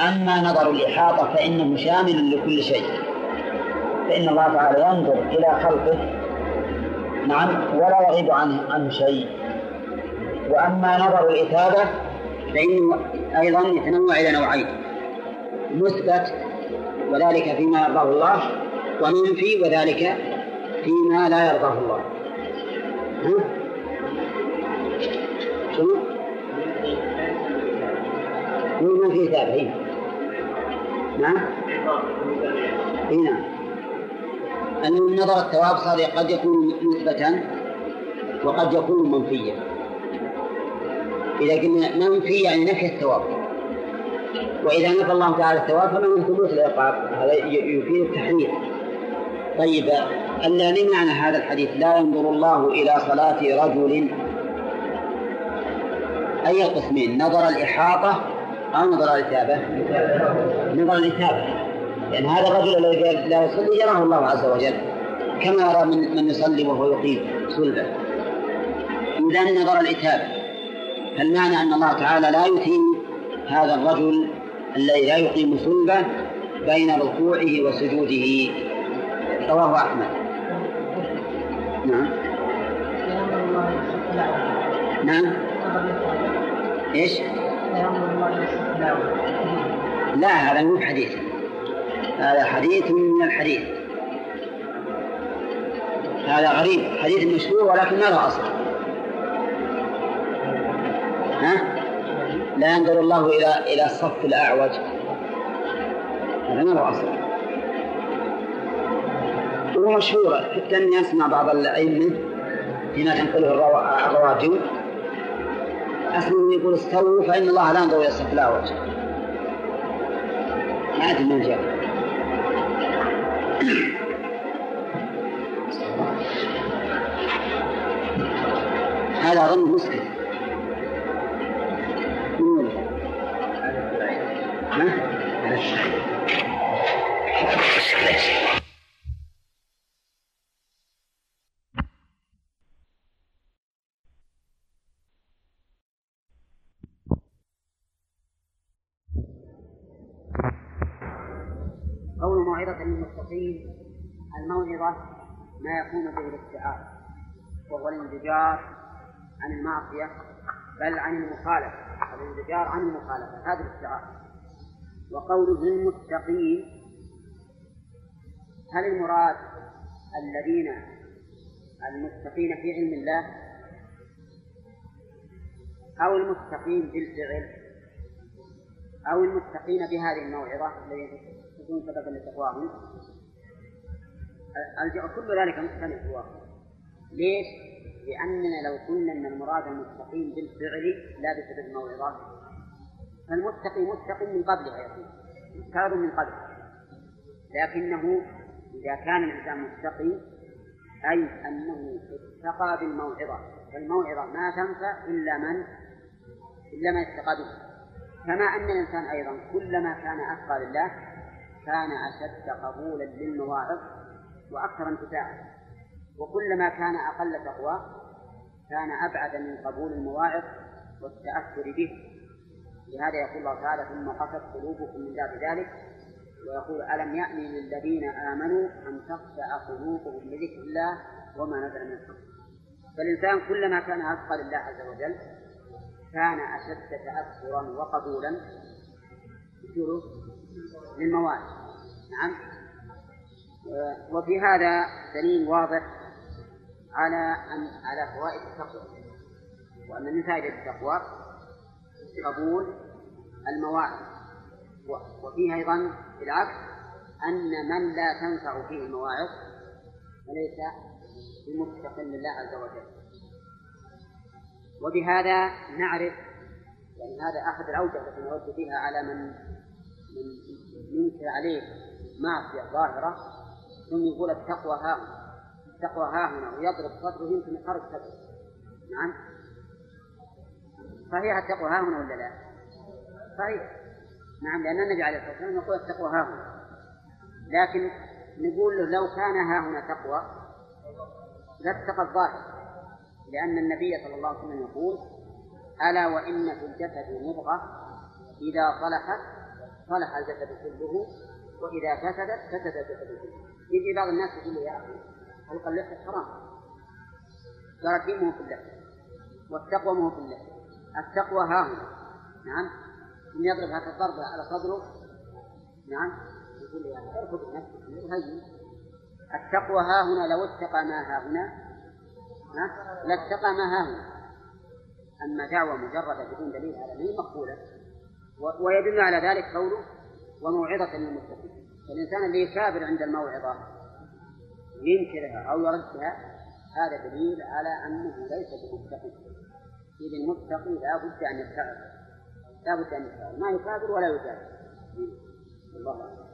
أما نظر الإحاطة فإنه شامل لكل شيء. فإن الله تعالى ينظر إلى خلقه. نعم ولا يغيب عنه عنه شيء. وأما نظر الإثابة فإنه أيضا يتنوع إلى نوعين. مثبت وذلك فيما يرضاه الله ومنفي وذلك فيما لا يرضاه الله؟ شنو؟ ما في نعم نعم أن النظر الثواب صار قد يكون مثبتا وقد يكون منفيا إذا قلنا منفي يعني نفي الثواب وإذا نفى الله تعالى الثواب فمن ثبوت العقاب هذا يفيد التحرير طيب الذي معنى هذا الحديث. لا ينظر الله إلى صلاة رجل أي القسمين نظر الإحاطة أو نظر الإثابة. نظر الإثابة. لأن هذا الرجل الذي لا يصلي يراه الله عز وجل كما يرى من من يصلي وهو يقيم صلبه. إذا نظر الإثابة. فالمعنى أن الله تعالى لا يثيب هذا الرجل الذي لا يقيم صلبه بين ركوعه وسجوده. رواه أحمد. نعم. نعم. إيش؟ لا هذا مو حديث. هذا حديث من الحديث. هذا غريب. حديث مشهور ولكن ما له أصل. ها؟ لا ينظر الله إلى إلى الصف الأعوج. هذا ما له أصل. هو مشهور حتى اني اسمع بعض الأئمة فيما تنقله الرواجل أسلم يقول استووا فإن الله لا ينظر إلى الأعوج ما أدري من جاء. هذا أظن مسلم. ما يكون به الاستعارة وهو الانزجار عن المعصية بل عن المخالفة. الانزجار عن المخالفة هذه الاستعارة وقوله للمتقين هل المراد الذين المتقين في علم الله؟ أو المتقين بالفعل؟ أو المتقين بهذه الموعظة التي تكون سببا لتقواهم كل ذلك مختلف هو ليش؟ لأننا لو قلنا أن المراد المتقين بالفعل لا بسبب الموعظة فالمتقي متق من قبلها يكون مختار من قبل. لكنه إذا كان الإنسان متقي أي أنه اتقى بالموعظة. فالموعظة ما تنفع إلا من؟ إلا من اتقى بها. كما أن الإنسان أيضا كلما كان أتقى لله كان أشد قبولا للمواعظ. وأكثر انتفاعا وكلما كان أقل تقوى كان أبعد من قبول المواعظ والتأثر به. لهذا يقول الله تعالى ثم قست قلوبكم من بعد ذلك ويقول ألم يأن للذين آمنوا أن تخشع قلوبهم لذكر الله وما نزل من الحق فالإنسان كلما كان أتقى لله عز وجل كان أشد تأثرا وقبولا للمواد نعم؟ وفي هذا دليل واضح على أن على فوائد التقوى. وأن من فائدة التقوى قبول المواعظ. وفيه أيضا بالعكس أن من لا تنفع فيه المواعظ فليس بمتق لله عز وجل. وبهذا نعرف يعني هذا أحد الأوجه التي نرد بها على من من ينكر عليه معصية ظاهرة ثم يقول التقوى ها هنا. التقوى ها هنا ويضرب صدره يمكن يخرج صدره. نعم؟ صحيح التقوى ها هنا ولا لا؟ صحيح. نعم لأن النبي عليه الصلاة والسلام يقول التقوى ها هنا. لكن نقول له لو كان ها هنا تقوى لاتقى الظاهر. لأن النبي صلى الله عليه وسلم يقول ألا وإن في الجسد مضغة إذا صلحت صلح الجسد كله وإذا فسدت فسد الجسد كله. يجي بعض الناس يقول يا أخي حلق اللحية حرام. تراكيمه في اللحية والتقوى مو في اللحية التقوى ها هنا نعم. ثم يضرب هذا الضربة على صدره. نعم. يقول يا أخي اركض بنفسك هين. التقوى ها هنا لو اتقى ما ها هنا. لاتقى ما ها هنا. أما دعوة مجردة بدون دليل هذا ما مقبولة. ويدل على ذلك قوله وموعظة للمتقين. فالإنسان اللي يكابر عند الموعظة ينكرها أو يردها هذا دليل على أنه ليس بمتقي. إذ المتقي لا بد أن يتعظ لا بد أن يكافر ما يكافر ولا يجاهد الله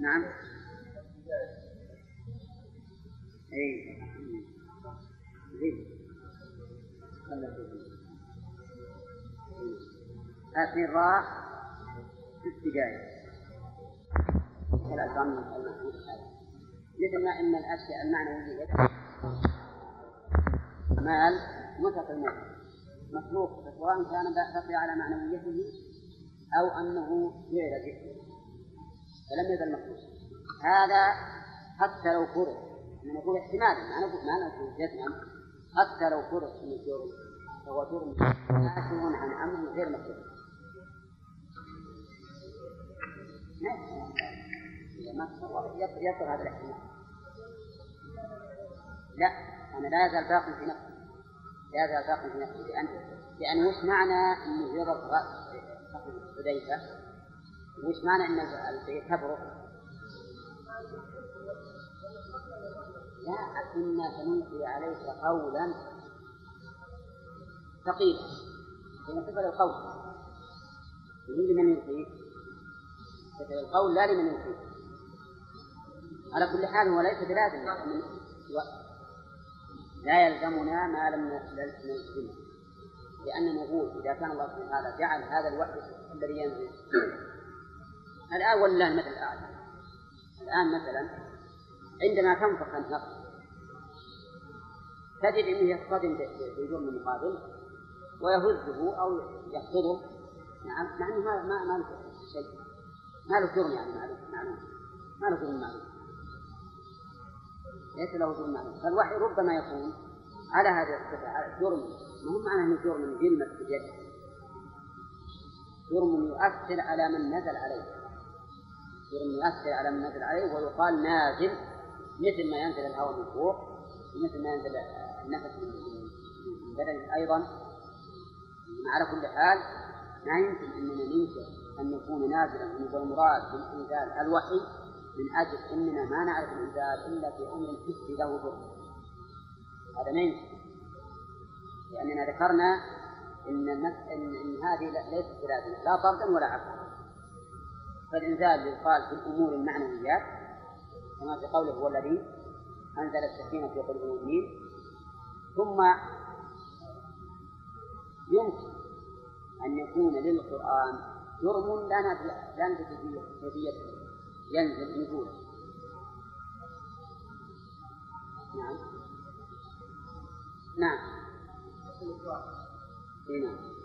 نعم. اي هذه الراء ست دقائق مثل ما إن الاشياء المعنويه مال مطلق المال. مخلوق سواء كان بقي على معنويته أو أنه فعل به. فلم يزل مخلوق. هذا حتى لو فرض نقول احتمالا ما نقول ما نقول جزما حتى لو فرض ان الجرم فهو جرم ناشئ عن أمر غير مخلوق. ما تصور هذا الاحتمال لا أنا لا يزال باق في نفسي لا يزال باق في نفسي لأن لأن وش معنى أنه يضرب حذيفة وش معنى أن البيت تبرك لا إنا سنلقي عليك قولا ثقيلا لأن صفة القول يريد من يلقيه صفة القول لا لمن يلقيه على كل حال هو ليس بلازم. لا يلزمنا ما لم نلزمه. لأننا نقول إذا كان الله سبحانه وتعالى جعل هذا الوحي الذي ينزل. الآن ولله المثل الأعلى. الآن مثلا عندما تنفخ النفس تجد أنه يصطدم بجرم المقابل ويهزه أو يقصده نعم مع أنه ما ما شيء. ما له جرم يعني معلوم. معلوم ما له جرم معلوم ليس له جرم معلوم فالوحي ربما يكون على هذه الصفة جرم مهم معناه أنه جرم؟ يلمس باليد جرم يؤثر على من نزل عليه. جرم يؤثر على من نزل عليه ويقال نازل مثل ما ينزل الهواء من فوق ومثل ما ينزل النفس من بدنه. أيضا على كل حال ما يمكن أننا ننكر أن يكون نازلا والمراد بالإنزال الوحي من أجل أننا ما نعرف الإنزال إلا في أمر حسي له ضر هذا ما يمكن لأننا ذكرنا إن إن, إن هذه ليست بلازمة لا طردا ولا عقلا. فالإنزال يقال في الأمور المعنويات كما في قوله هو الذي أنزل السكينة في قلوب المؤمنين. ثم يمكن أن يكون للقرآن جرم لا لا ندري كيفيته ينزل نزولا نعم. نعم. نعم.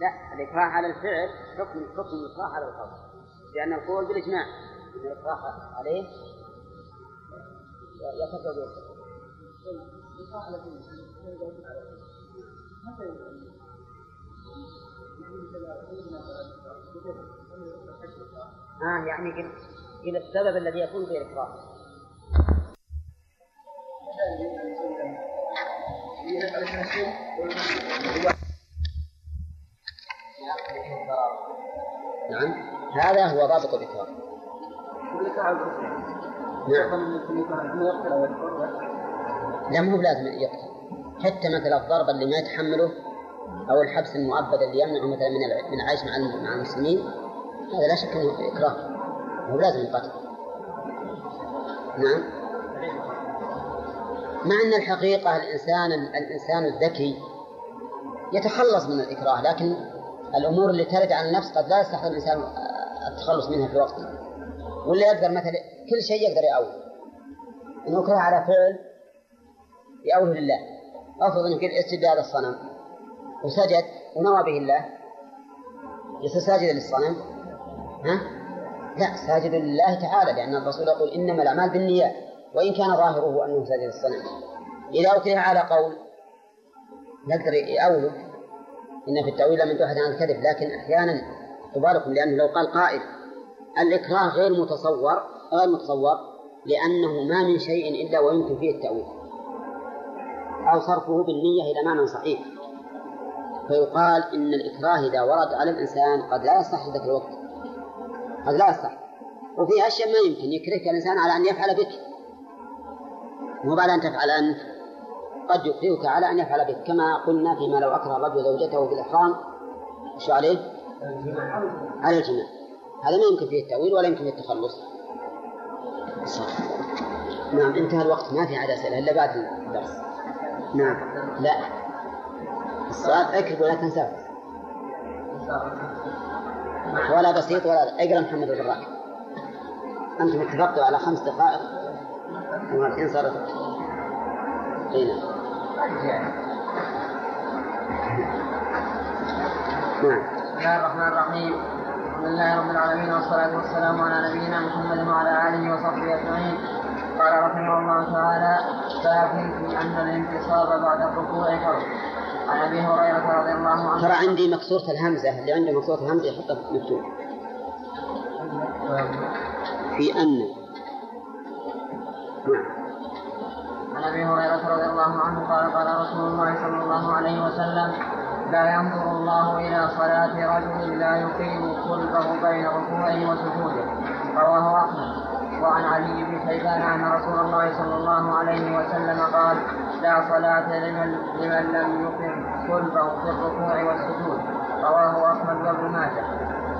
لا الإكراه على الفعل حكم حكم الإكراه على القول. لأن القول بالإجماع. أن الإكراه عليه بالإكراه آه يعني إلى السبب الذي يكون به الإكراه نعم. هذا هو ضابط الإكراه. لا مو بلازم يقتل حتى مثلا الضرب اللي ما يتحمله أو الحبس المؤبد اللي يمنعه مثلا من من العيش مع مع المسلمين هذا لا شك أنه إكراه. هو لازم القتل. نعم. مع أن الحقيقة الإنسان الإنسان الذكي يتخلص من الإكراه لكن الأمور اللي ترد على النفس قد لا يستحق الإنسان التخلص منها في وقته. ولا يقدر مثلا كل شيء يقدر يأول أكره على فعل يأوله لله. أفرض اسجد هذا الصنم. وسجد ونوى به الله. يصير ساجدا للصنم. ها؟ لا ساجد لله تعالى لأن الرسول يقول إنما الأعمال بالنيات وإن كان ظاهره أنه ساجد للصنم. إذا أكره على قول يقدر يأوله إن في التأويل لم تحد عن الكذب لكن أحيانا تباركم لأنه لو قال قائل الإكراه غير متصور غير متصور لأنه ما من شيء إلا ويمكن فيه التأويل. أو صرفه بالنية إلى معنى صحيح. فيقال إن الإكراه إذا ورد على الإنسان قد لا يصح ذاك الوقت. قد لا يصح. وفي أشياء ما يمكن. يكرهك الإنسان على أن يفعل بك. مو بعد أن تفعل أنت قد يكرهك على أن يفعل بك. كما قلنا فيما لو أكره الرجل زوجته في الإحرام شو عليه؟ على الجماع. هذا ما يمكن فيه التأويل ولا يمكن فيه التخلص. صح. نعم انتهى الوقت. ما في عاد أسئلة إلا بعد الدرس. نعم. لا. السؤال اكتب ولا تنسى ولا بسيط ولا اقرأ محمد البراك أنتم اتفقتوا على خمس دقائق. ومرتين صارت إي نعم. نعم. بسم الله الرحمن الرحيم. الحمد لله رب العالمين والصلاة والسلام على نبينا محمد وعلى آله وصحبه أجمعين. قال رحمه الله تعالى باب في أن الانتصاب بعد الركوع فرض. عن أبي هريرة رضي الله عنه. ترى عندي مكسورة الهمزة اللي عنده مكسورة الهمزة يحطها مكتوب في أن. نعم. عن أبي هريرة رضي الله عنه قال قال رسول الله صلى الله عليه وسلم لا ينظر الله إلى صلاة رجل لا يقيم صلبه بين ركوعه وسجوده. رواه أحمد. وعن علي بن شيبان أن رسول الله صلى الله عليه وسلم قال لا صلاة لمن, لمن لم يقم صلبه في الركوع والسجود. رواه أحمد وابن ماجه.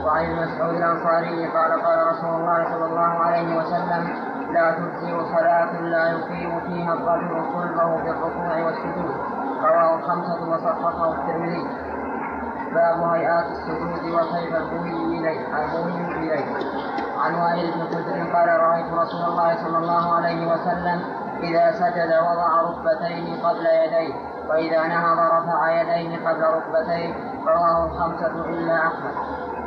وعن مسعود الأنصاري قال قال رسول الله صلى الله عليه وسلم لا تجزئ صلاة لا يقيم فيها الرجل صلبه في الركوع والسجود. رواه الخمسة وصححه الترمذي. باب هيئات السجود وكيف البوي إليه البوي إليه. عن وائل بن حجر قال رأيت رسول الله صلى الله عليه وسلم إذا سجد وضع ركبتين قبل يديه وإذا نهض رفع يديه قبل ركبتيه رواه الخمسة إلا أحمد.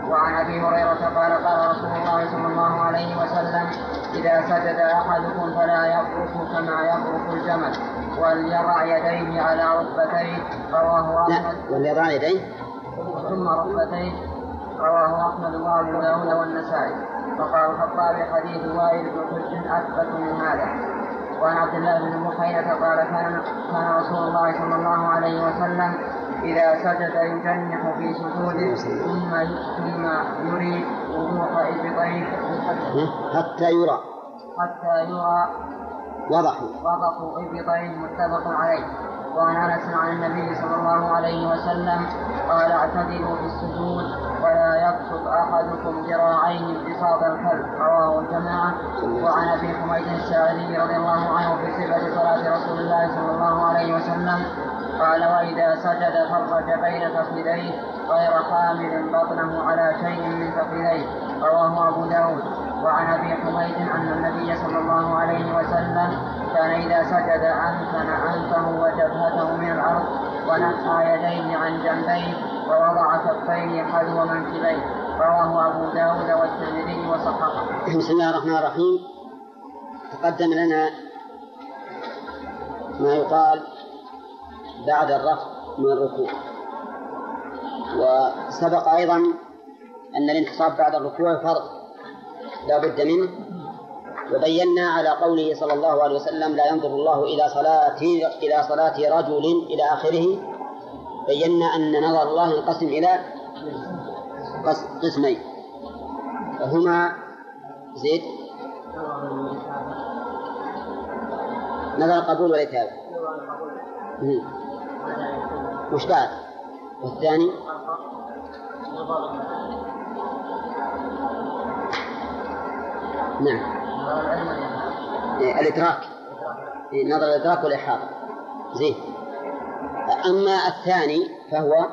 وعن أبي هريرة قال قال رسول الله صلى الله عليه وسلم إذا سجد أحدكم فلا يبرك كما يبرك الجمل. وليضع يديه على ركبتيه رواه أحمد. وليضع يديه. ثم ركبتيه رواه أحمد وأبو داود والنسائي. وقال الخطاب حديث وائل بن حجر أثبت من هذا. وعن عبد الله بن بحيرة قال كان كان رسول الله صلى الله عليه وسلم إذا سجد يجنح في سجوده ثم ثم يري وضوح إبطيه حتى يرى. حتى يرى وضح وضح إبطيه متفق عليه. وعن أنس عن النبي صلى الله عليه وسلم قال اعتدلوا في السجود ولا يبسط أحدكم ذراعيه بساط الكلب رواه الجماعة. وعن أبي حميد الساعدي رضي الله عنه في صفة صلاة رسول الله صلى الله عليه وسلم قال وإذا سجد فرج بين فخذيه غير حامل بطنه على شيء من فخذيه رواه أبو داود. وعن أبي حميد أن النبي صلى الله عليه وسلم كان إذا سجد أمكن أنفه وجبهته من الأرض ونحى يديه عن جنبيه ووضع كفيه حذو منكبيه. رواه أبو داود والترمذي وصححه. بسم الله الرحمن الرحيم. تقدم لنا ما يقال بعد الرفع من الركوع. وسبق أيضا أن الانتصاب بعد الركوع فرض. لا بد منه. وبينا على قوله صلى الله عليه وسلم لا ينظر الله إلى صلاة إلى صلاة رجل إلى آخره. بينا أن نظر الله ينقسم إلى قسمين. وهما زيد. نظر القبول والإتابة وش بعد؟ والثاني؟ نعم. إيه، الإدراك. إيه، نظر الإدراك والإحاطة. زين. أما الثاني فهو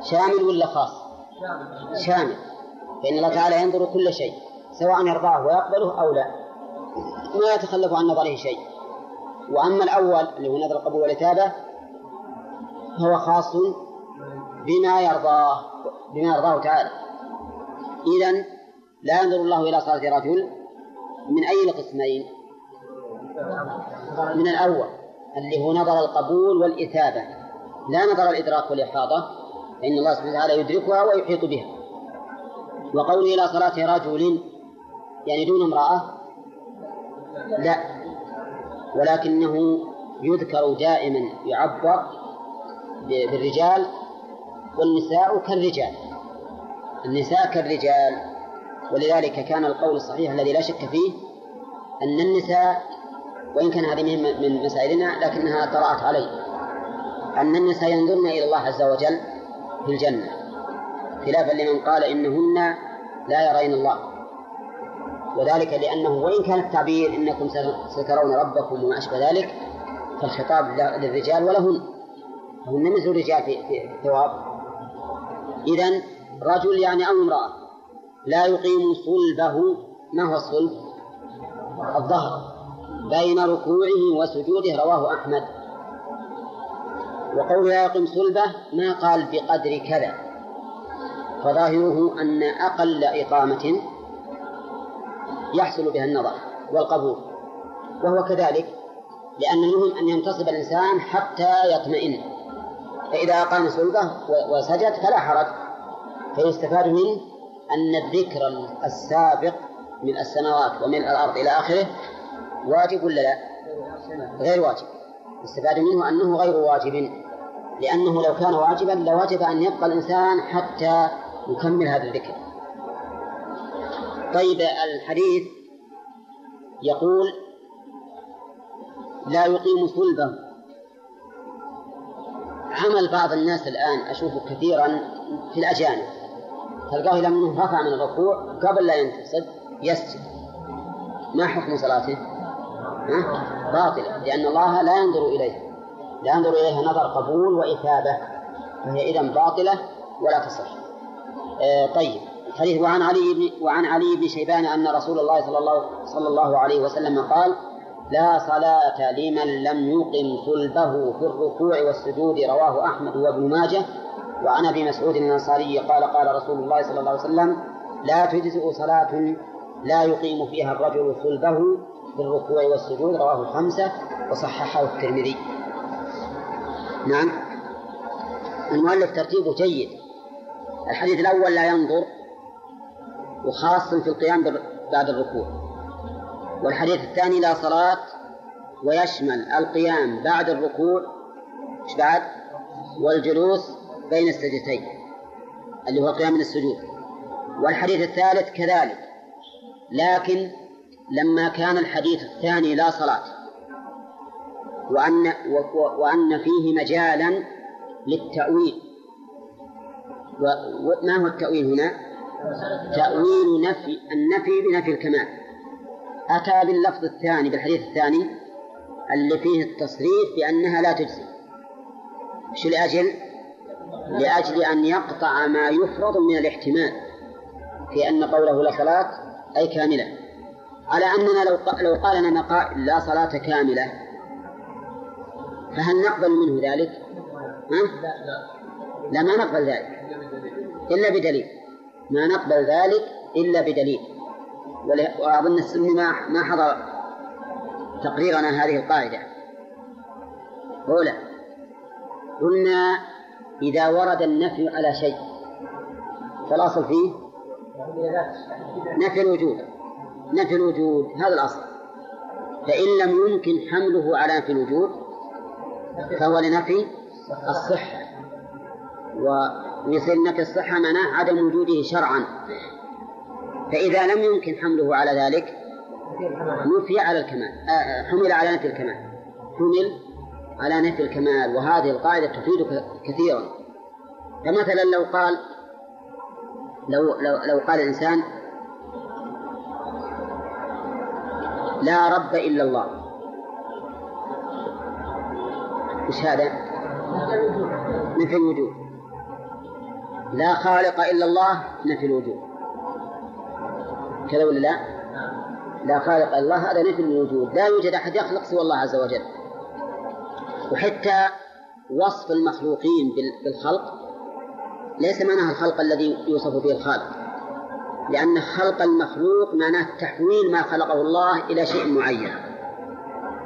شامل ولا خاص؟ شامل. فإن الله تعالى ينظر كل شيء سواء يرضاه ويقبله أو لا. ما يتخلف عن نظره شيء. وأما الأول اللي هو نظر القبول والإتابة فهو خاص بما يرضاه بما يرضاه تعالى. إذا لا ينظر الله إلى صلاة رجل من أي القسمين؟ من الأول اللي هو نظر القبول والإثابة. لا نظر الإدراك والإحاطة فإن الله سبحانه وتعالى يدركها ويحيط بها. وقوله إلى صلاة رجل يعني دون امرأة لا. ولكنه يذكر دائما يعبر بالرجال والنساء كالرجال. النساء كالرجال. ولذلك كان القول الصحيح الذي لا شك فيه أن النساء وإن كان هذه من مسائلنا لكنها طرأت عليه أن النساء ينظرن إلى الله عز وجل في الجنة. خلافا لمن قال إنهن لا يرين الله. وذلك لأنه وإن كان التعبير إنكم سترون ربكم وما أشبه ذلك فالخطاب للرجال ولهن. هن مثل الرجال في الثواب. إذا رجل يعني أو امرأة. لا يقيم صلبه ما هو الصلب؟ الظهر بين ركوعه وسجوده رواه أحمد. وقوله لا يقيم صلبه ما قال بقدر كذا. فظاهره أن أقل إقامة يحصل بها النظر والقبول. وهو كذلك لأن المهم أن ينتصب الإنسان حتى يطمئن. فإذا أقام صلبه وسجد فلا حرج فيستفاد منه أن الذكر السابق من السماوات ومن الأرض إلى آخره واجب ولا لا؟ غير واجب. يستفاد منه أنه غير واجب. لأنه لو كان واجبا لوجب أن يبقى الإنسان حتى يكمل هذا الذكر. طيب الحديث يقول لا يقيم صلبة. عمل بعض الناس الآن أشوفه كثيرا في الأجانب. تلقاه إلى منه رفع من الركوع قبل لا ينتصب يسجد. ما حكم صلاته؟ ها؟ باطلة لأن الله لا ينظر إليه. لا ينظر إليها نظر قبول وإثابة. فهي إذا باطلة ولا تصح. آه طيب. الحديث وعن علي بن وعن علي بن شيبان أن رسول الله صلى الله صلى الله عليه وسلم قال لا صلاة لمن لم يقم صلبه في الركوع والسجود رواه أحمد وابن ماجه وعن أبي مسعود الأنصاري قال قال رسول الله صلى الله عليه وسلم لا تجزئ صلاة لا يقيم فيها الرجل صلبه في الركوع والسجود. رواه الخمسة وصححه الترمذي. نعم. المؤلف ترتيبه جيد. الحديث الأول لا ينظر وخاص في القيام بعد الركوع. والحديث الثاني لا صلاة ويشمل القيام بعد الركوع. بعد؟ والجلوس بين السجدتين اللي هو القيام من السجود. والحديث الثالث كذلك. لكن لما كان الحديث الثاني لا صلاة وأن وأن فيه مجالا للتأويل. وما هو التأويل هنا؟ تأويل نفي النفي بنفي الكمال. أتى باللفظ الثاني بالحديث الثاني اللي فيه التصريح بأنها لا تجزي. شو لأجل؟ لأجل أن يقطع ما يفرض من الاحتمال في أن قوله لا صلاة أي كاملة. على أننا لو لو قال لنا قائل لا صلاة كاملة فهل نقبل منه ذلك؟ ها؟ لا ما نقبل ذلك. إلا بدليل. ما نقبل ذلك إلا بدليل. وأظن السني ما ما حضر تقريرنا هذه القاعدة. أولى قلنا إذا ورد النفي على شيء. فالأصل فيه نفي الوجود. نفي الوجود. هذا الأصل. فإن لم يمكن حمله على نفي الوجود فهو لنفي الصحة. ويصير نفي الصحة معناه عدم وجوده شرعا. فإذا لم يمكن حمله على ذلك نفي على الكمال. حمل على نفي الكمال. حمل على نفي الكمال وهذه القاعدة تفيدك كثيرا. فمثلا لو قال لو لو لو قال الإنسان لا رب إلا الله. إيش هذا؟ نفي الوجود. لا خالق إلا الله نفي الوجود. كذا ولا لا؟ لا خالق إلا الله هذا نفي الوجود. لا يوجد أحد يخلق سوى الله عز وجل. وحتى وصف المخلوقين بالخلق. ليس معناها الخلق الذي يوصف به الخالق. لأن خلق المخلوق معناه تحويل ما خلقه الله إلى شيء معين.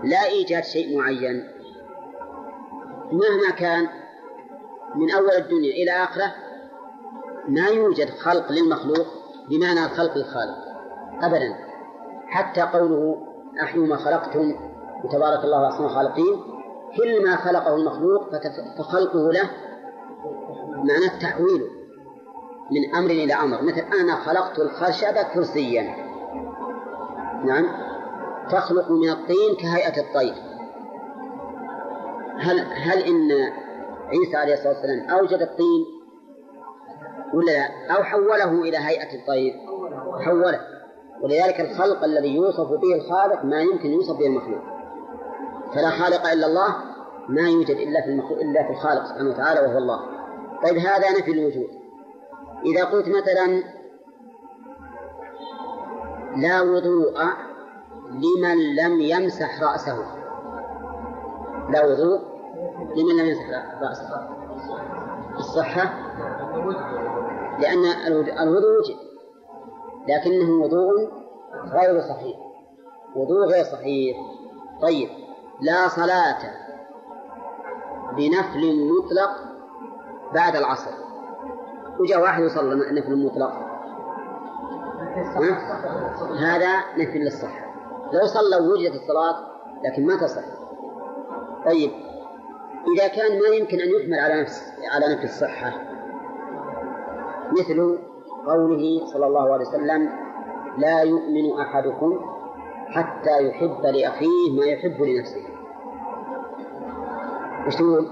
لا إيجاد شيء معين. مهما كان من أول الدنيا إلى آخرة ما يوجد خلق للمخلوق بمعنى الخلق للخالق أبدا. حتى قوله أحيوا ما خلقتم وتبارك الله أحسن الخالقين كل ما خلقه المخلوق فخلقه له معناه تحويله من أمر إلى أمر. مثل أنا خلقت الخشب كرسيا. نعم. تخلق من الطين كهيئة الطير. هل هل إن عيسى عليه الصلاة والسلام أوجد الطين ولا لا؟ أو حوله إلى هيئة الطير؟ حوله. ولذلك الخلق الذي يوصف به الخالق ما يمكن يوصف به المخلوق. فلا خالق إلا الله ما يوجد إلا في إلا في الخالق سبحانه وتعالى وهو الله. طيب هذا نفي الوجود. إذا قلت مثلا لا وضوء لمن لم يمسح رأسه. لا وضوء لمن لم يمسح رأسه. الصحة؟ لأن الوضوء وجد لكنه وضوء غير صحيح. وضوء غير صحيح. طيب. لا صلاة بنفل مطلق بعد العصر. وجاء واحد وصلى نفل مطلق. هذا نفي للصحة. لو صلى وجدت الصلاة لكن ما تصح. طيب إذا كان ما يمكن أن يحمل على نفس على نفي الصحة مثل قوله صلى الله عليه وسلم لا يؤمن أحدكم حتى يحب لأخيه ما يحب لنفسه. وش تقول؟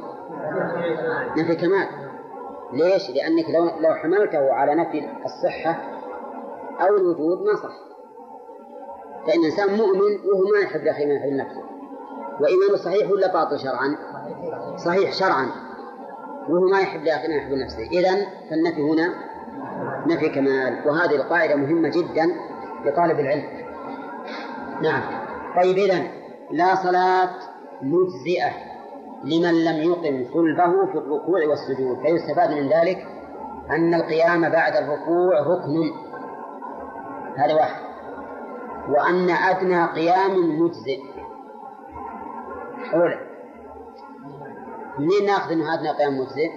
نفي كمال ليش؟ لأنك لو لو حملته على نفي الصحة أو الوجود ما صح. فإن الإنسان مؤمن وهو ما يحب لأخيه ما يحب نفسه. وإيمانه صحيح ولا باطل شرعا؟ صحيح شرعا. وهو ما يحب لأخيه ما يحب نفسه. إذا فالنفي هنا نفي كمال. وهذه القاعدة مهمة جدا لطالب العلم. نعم. طيب إذا لا صلاة مجزئة. لمن لم يقم صلبه في الركوع والسجود فيستفاد من ذلك؟ أن القيام بعد الركوع ركن. هذا واحد. وأن أدنى قيام مجزئ. أولى منين نأخذ أنه أدنى قيام مجزئ؟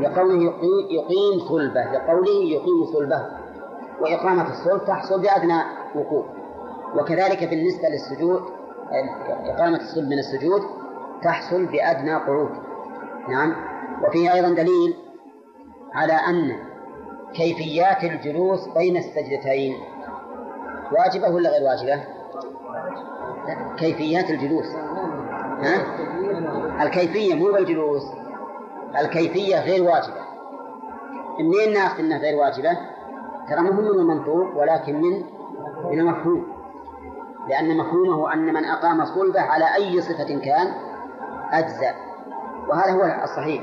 لقوله يقيم صلبه لقوله يقيم صلبه وإقامة الصلب تحصل بأدنى وقوف وكذلك بالنسبة للسجود إقامة الصلب من السجود تحصل بأدنى قعود نعم وفيه أيضا دليل على أن كيفيات الجلوس بين السجدتين واجبة ولا غير واجبة؟ كيفيات الجلوس ها؟ الكيفية مو بالجلوس الكيفية غير واجبة منين ناخذ أنها غير واجبة؟ ترى مهم من المنطوق ولكن من من المفهوم لأن مفهومه أن من أقام صلبه على أي صفة كان أجزاء وهذا هو الصحيح.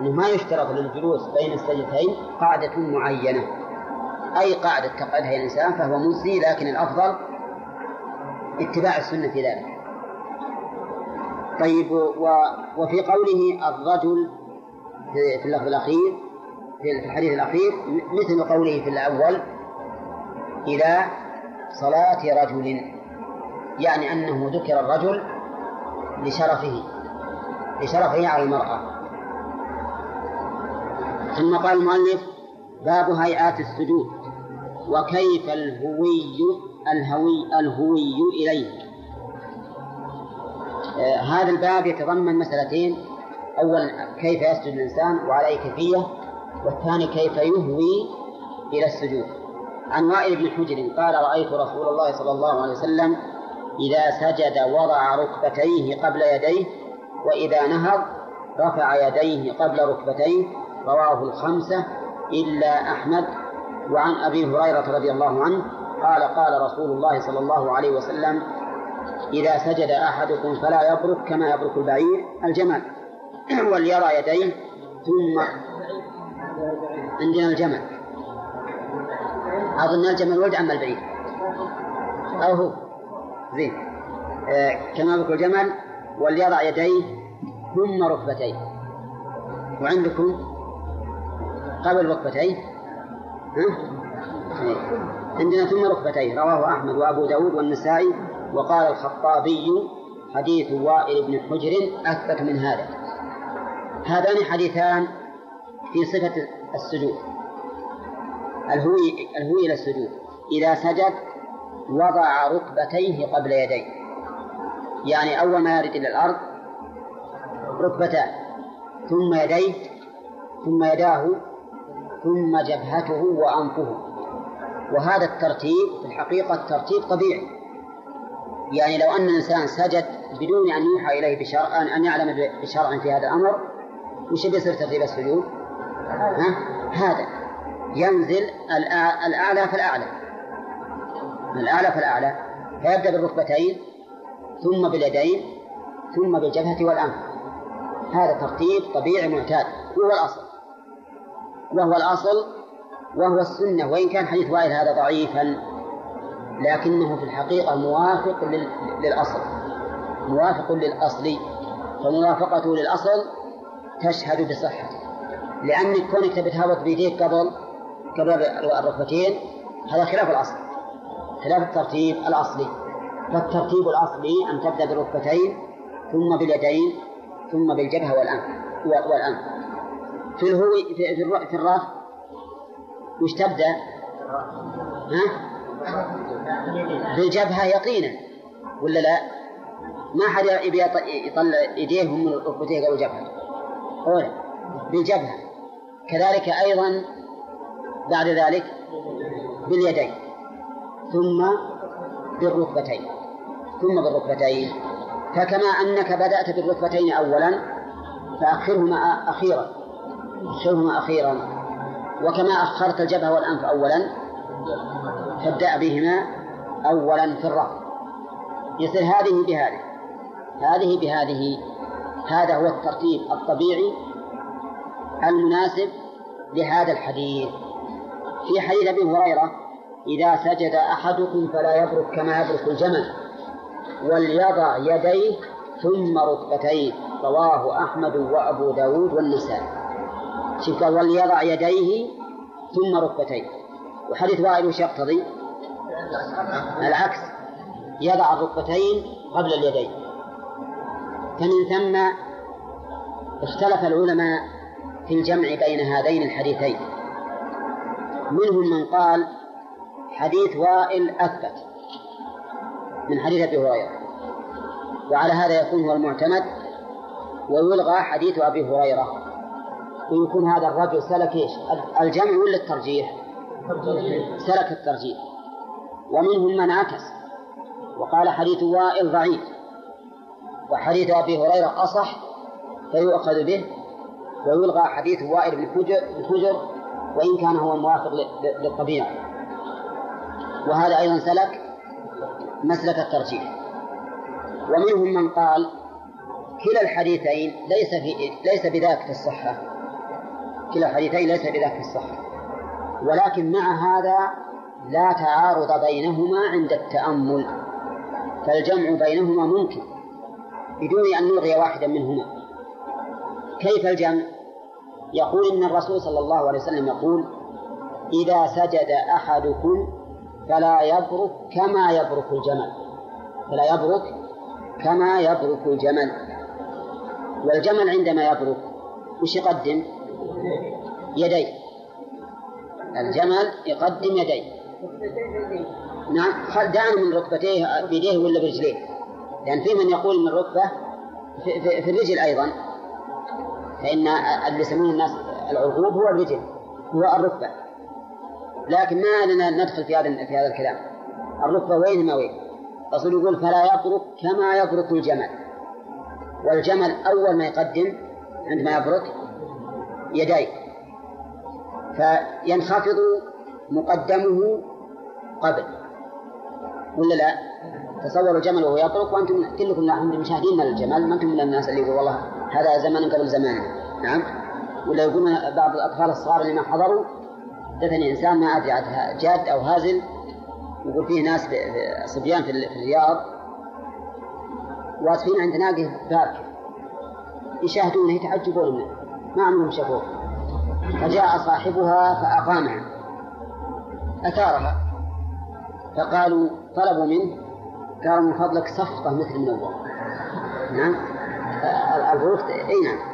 أنه ما يشترط للجلوس بين السجدتين قاعدة معينة. أي قاعدة تقعدها الإنسان فهو مجزي لكن الأفضل اتباع السنة في ذلك. طيب وفي قوله الرجل في اللفظ الأخير في الحديث الأخير مثل قوله في الأول إلى صلاة رجل يعني أنه ذكر الرجل لشرفه. لشرفه على المرأة. ثم قال المؤلف باب هيئات السجود وكيف الهوي الهوي الهوي إليه. آه هذا الباب يتضمن مسألتين. أولا كيف يسجد الإنسان وعلى أي كيفية والثاني كيف يهوي إلى السجود. عن وائل بن حجر قال رأيت رسول الله صلى الله عليه وسلم إذا سجد وضع ركبتيه قبل يديه وإذا نهض رفع يديه قبل ركبتيه رواه الخمسة إلا أحمد. وعن أبي هريرة رضي الله عنه قال قال رسول الله صلى الله عليه وسلم إذا سجد أحدكم فلا يبرك كما يبرك البعير الجمل. وليرى يديه ثم عندنا الجمل. أظن الجمل ولد عم البعير. أو هو. زين. آه كما يبرك الجمل وليضع يديه ثم ركبتيه. وعندكم قبل ركبتيه؟ ها؟ عندنا ثم ركبتيه رواه أحمد وأبو داود والنسائي وقال الخطابي حديث وائل بن حجر أثبت من هذا. هذان حديثان في صفة السجود. الهوي الهوي إلى السجود. إذا سجد وضع ركبتيه قبل يديه. يعني أول ما يرد إلى الأرض ركبتان ثم يديه ثم يداه ثم جبهته وأنفه. وهذا الترتيب في الحقيقة ترتيب طبيعي. يعني لو أن الإنسان سجد بدون أن يوحى إليه بشرع أن يعلم بشرع في هذا الأمر وش بيصير ترتيب السجود؟ ها؟ هذا. ينزل الأعلى فالأعلى الأعلى. فالأعلى فيبدأ بالركبتين ثم باليدين ثم بالجبهة والأنف. هذا ترتيب طبيعي معتاد وهو الأصل. وهو الأصل وهو السنة وإن كان حديث وائل هذا ضعيفا لكنه في الحقيقة موافق للأصل. موافق للأصل. فموافقته للأصل تشهد بصحته. لأنك كونك تبي تهبط بيديك قبل قبل الركبتين هذا خلاف الأصل. خلاف الترتيب الأصلي. فالترتيب الأصلي أن تبدأ بالركبتين ثم باليدين ثم بالجبهة والأنف والأنف. في الهوي في, الراس. وش تبدأ؟ ها؟ بالجبهة يقينا. ولا لا؟ ما حد يبي يطلع يديه من ركبتيه قبل جبهته أولا بالجبهة. كذلك أيضا بعد ذلك باليدين. ثم بالركبتين. ثم بالركبتين. فكما أنك بدأت بالركبتين أولا فأخرهما أخيرا. أخرهما أخيرا. وكما أخرت الجبهة والأنف أولا فابدأ بهما أولا في الرفع. يصير هذه بهذه. هذه بهذه. هذا هو الترتيب الطبيعي المناسب لهذا الحديث. في حديث أبي هريرة إذا سجد أحدكم فلا يبرك كما يبرك الجمل وليضع يديه ثم ركبتيه. رواه أحمد وأبو داود والنسائي. شوف وليضع يديه ثم ركبتيه. وحديث وائل وش يقتضي؟ العكس. يضع الركبتين قبل اليدين. فمن ثم اختلف العلماء في الجمع بين هذين الحديثين. منهم من قال حديث وائل أثبت. من حديث أبي هريرة. وعلى هذا يكون هو المعتمد ويلغى حديث أبي هريرة. ويكون هذا الرجل سلك إيش؟ الجمع ولا الترجيح؟ سلك الترجيح. ومنهم من عكس. وقال حديث وائل ضعيف. وحديث أبي هريرة أصح فيؤخذ به ويلغى حديث وائل بن حجر وإن كان هو موافق للطبيعة. وهذا أيضا سلك. مسلك الترجيح. ومنهم من قال كلا الحديثين ليس في ليس بذاك في الصحة. كلا الحديثين ليس بذاك في الصحة. ولكن مع هذا لا تعارض بينهما عند التأمل. فالجمع بينهما ممكن بدون أن نلغي واحدا منهما. كيف الجمع؟ يقول إن الرسول صلى الله عليه وسلم يقول إذا سجد أحدكم فلا يبرك كما يبرك الجمل. فلا يبرك كما يبرك الجمل. والجمل عندما يبرك وش يقدم؟ يديه الجمل يقدم يديه نعم دعنا من ركبتيه بيديه ولا برجليه؟ لأن في من يقول من الركبة في, في, في الرجل أيضا. فإن اللي يسمونه الناس العقوب هو الرجل هو الركبة. لكن ما لنا ندخل في هذا في هذا الكلام. الركبة وين ما وين. الرسول يقول فلا يبرك كما يبرك الجمل. والجمل أول ما يقدم عندما يبرك يديه. فينخفض مقدمه قبل. ولا لا؟ تصوروا الجمل وهو يبرك وأنتم كلكم مشاهدين للجمل ما أنتم من الناس اللي يقول والله هذا زمان قبل زماننا. نعم؟ ولا يقولون بعض الأطفال الصغار اللي ما حضروا حدثني انسان ما أدري عاد جاد أو هازل. يقول فيه ناس صبيان في الرياض. واقفين عند ناقه باركه يشاهدونه يتعجبون. منه ما عمرهم شافوه. فجاء صاحبها فأقامها. أثارها. فقالوا طلبوا منه. قالوا من فضلك صفقة مثل من أول نعم. البروك إي نعم.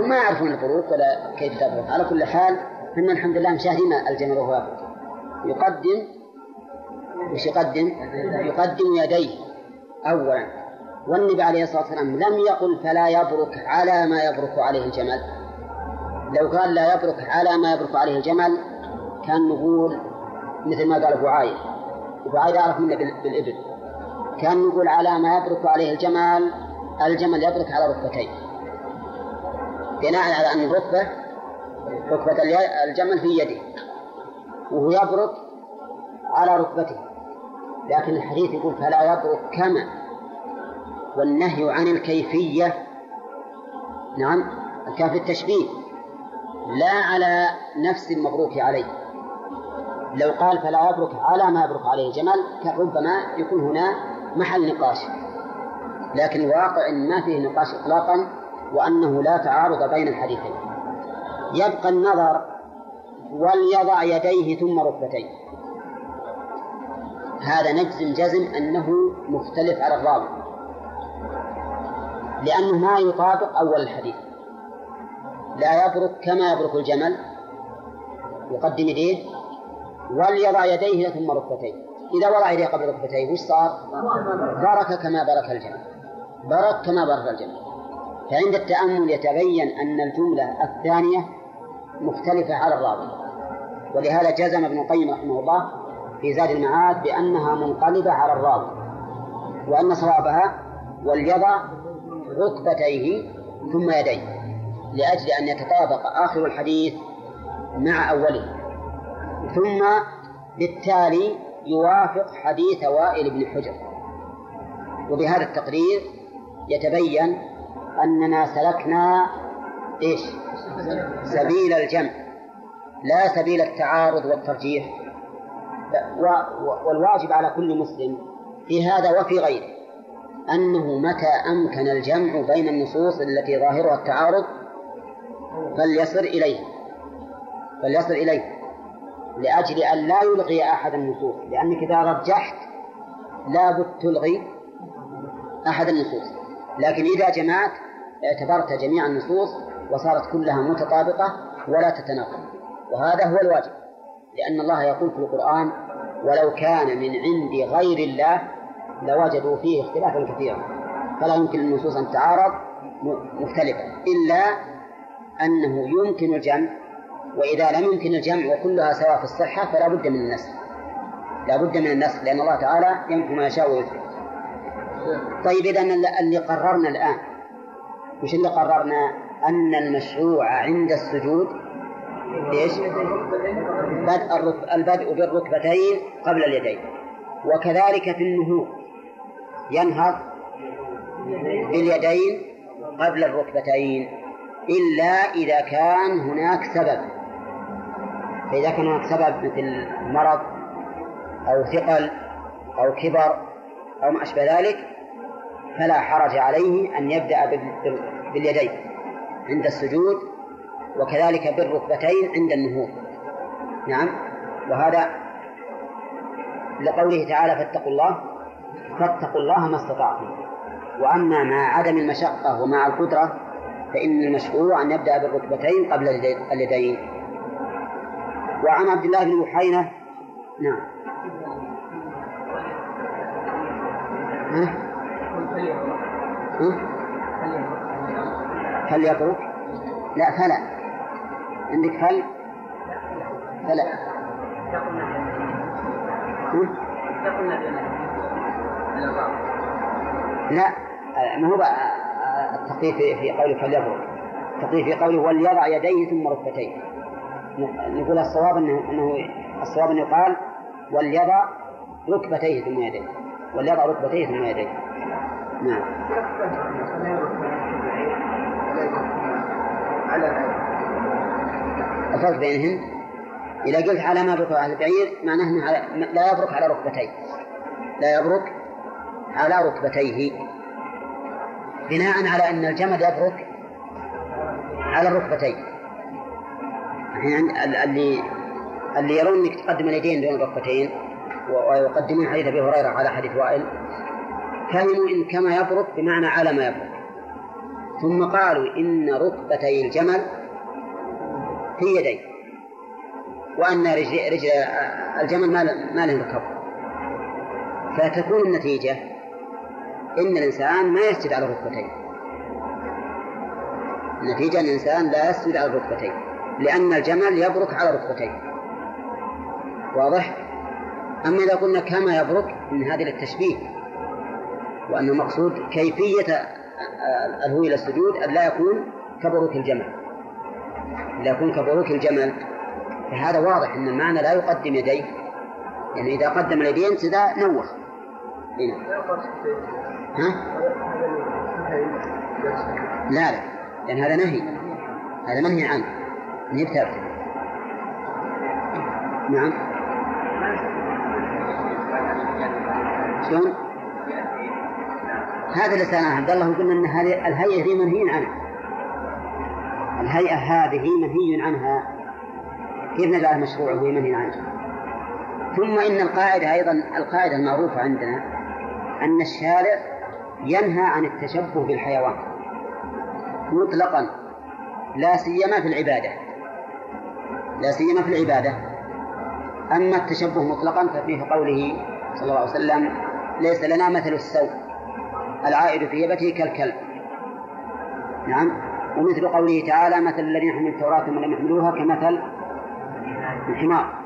هم ما يعرفون البروك ولا كيف تبرك على كل حال هم الحمد لله مشاهدين الجمل وهو يقدم وش يقدم؟ يقدم يديه. أولا والنبي عليه الصلاة والسلام لم يقل فلا يبرك على ما يبرك عليه الجمل. لو قال لا يبرك على ما يبرك عليه الجمل كان نقول مثل ما قال أبو عايد. أبو عايد أعرف منه بالإبل. كان نقول على ما يبرك عليه الجمل الجمل يبرك على ركبتيه. بناء على أن الركبة ركبة الجمل في يده. وهو يبرك على ركبته. لكن الحديث يقول فلا يبرك كما. والنهي عن الكيفية نعم في التشبيه. لا على نفس المبروك عليه. لو قال فلا يبرك على ما يبرك عليه الجمل ربما يكون هنا محل نقاش. لكن الواقع إن ما فيه نقاش إطلاقا وأنه لا تعارض بين الحديثين. يبقى النظر وليضع يديه ثم ركبتيه. هذا نجزم جزم أنه مختلف على الراوي. لأنه ما يطابق أول الحديث. لا يبرك كما يبرك الجمل. يقدم يديه وليضع يديه ثم ركبتيه. إذا وضع يديه قبل ركبتيه وش صار؟ برك كما برك الجمل. برك كما برك الجمل. فعند التأمل يتبين أن الجملة الثانية مختلفة على الراوي. ولهذا جزم ابن القيم رحمه الله في زاد المعاد بأنها منقلبة على الراوي وأن صوابها وليضع ركبتيه ثم يديه لأجل أن يتطابق آخر الحديث مع أوله. ثم بالتالي يوافق حديث وائل بن حجر. وبهذا التقرير يتبين أننا سلكنا إيش؟ سبيل الجمع. لا سبيل التعارض والترجيح. والواجب على كل مسلم في هذا وفي غيره أنه متى أمكن الجمع بين النصوص التي ظاهرها التعارض فليصل إليه. فليصل إليه. لأجل أن لا يلغي أحد النصوص. لأنك إذا رجحت لابد تلغي أحد النصوص. لكن إذا جمعت اعتبرت جميع النصوص وصارت كلها متطابقة ولا تتناقض. وهذا هو الواجب لأن الله يقول في القرآن ولو كان من عند غير الله لوجدوا فيه اختلافا كثيرا فلا يمكن للنصوص أن تعارض مختلفة إلا أنه يمكن الجمع وإذا لم يمكن الجمع وكلها سواء في الصحة فلا بد من النسخ. لا بد من النسخ لأن الله تعالى يمحو ما يشاء ويثبت طيب إذا اللي قررنا الآن وش اللي قررنا أن المشروع عند السجود إيش؟ بدء البدء بالركبتين قبل اليدين وكذلك في النهوض ينهض باليدين قبل الركبتين إلا إذا كان هناك سبب. فإذا كان هناك سبب مثل مرض أو ثقل أو كبر أو ما أشبه ذلك فلا حرج عليه أن يبدأ باليدين. عند السجود وكذلك بالركبتين عند النهوض. نعم. وهذا لقوله تعالى فاتقوا الله فاتقوا الله ما استطعتم. وأما مع عدم المشقة ومع القدرة فإن المشروع أن يبدأ بالركبتين قبل اليدين. وعن عبد الله بن بحينة نعم. ها؟ هل يبرك؟ لا فلا. عندك هل؟ فلا. لا ما هو التقييد في قوله فليبرك التقييد في قوله وليضع يديه ثم ركبتيه. نقول الصواب انه انه الصواب إنه يقال وليضع ركبتيه ثم يديه. وليضع ركبتيه ثم يديه. نعم. الفرق بينهن. إذا قلت على ما يبرك على البعير معناه أنه لا يبرك على ركبتيه. لا يبرك على ركبتيه. بناء على أن الجمل يبرك على الركبتين. الحين اللي اللي يرون إنك تقدم اليدين دون الركبتين ويقدمون حديث أبي هريرة على حديث وائل فهموا إن كما يبرك بمعنى على ما يبرك. ثم قالوا إن ركبتي الجمل في يديه وأن رجل, رجل الجمل ما له ركب. فتكون النتيجة إن الإنسان ما يسجد على الركبتين. النتيجة إن الإنسان لا يسجد على الركبتين. لأن الجمل يبرك على ركبتيه واضح؟ أما إذا قلنا كما يبرك من هذه للتشبيه. وأن المقصود كيفية الهو إلى السجود أن لا يكون كبروك الجمل. لا يكون كبروك الجمل فهذا واضح أن المعنى لا يقدم يديه يعني إذا قدم اليدين سدا نوخ. هنا ها؟ لا لا. لأن هذا نهي. هذا منهي عنه. نهي بثابت نعم. شلون؟ هذا اللي سألناه. عبد الله قلنا أن هذه الهيئة ذي منهي عنها الهيئة هذه منهي عنها. كيف نجعلها مشروع وهي منهي عنها؟ ثم إن القاعدة أيضا القاعدة المعروفة عندنا أن الشارع ينهى عن التشبه بالحيوان مطلقا لا سيما في العبادة. لا سيما في العبادة. أما التشبه مطلقا ففيه قوله صلى الله عليه وسلم ليس لنا مثل السوء. العائد في هبته كالكلب. نعم. ومثل قوله تعالى مثل الذين حملوا التوراة ثم لم يحملوها كمثل الحمار.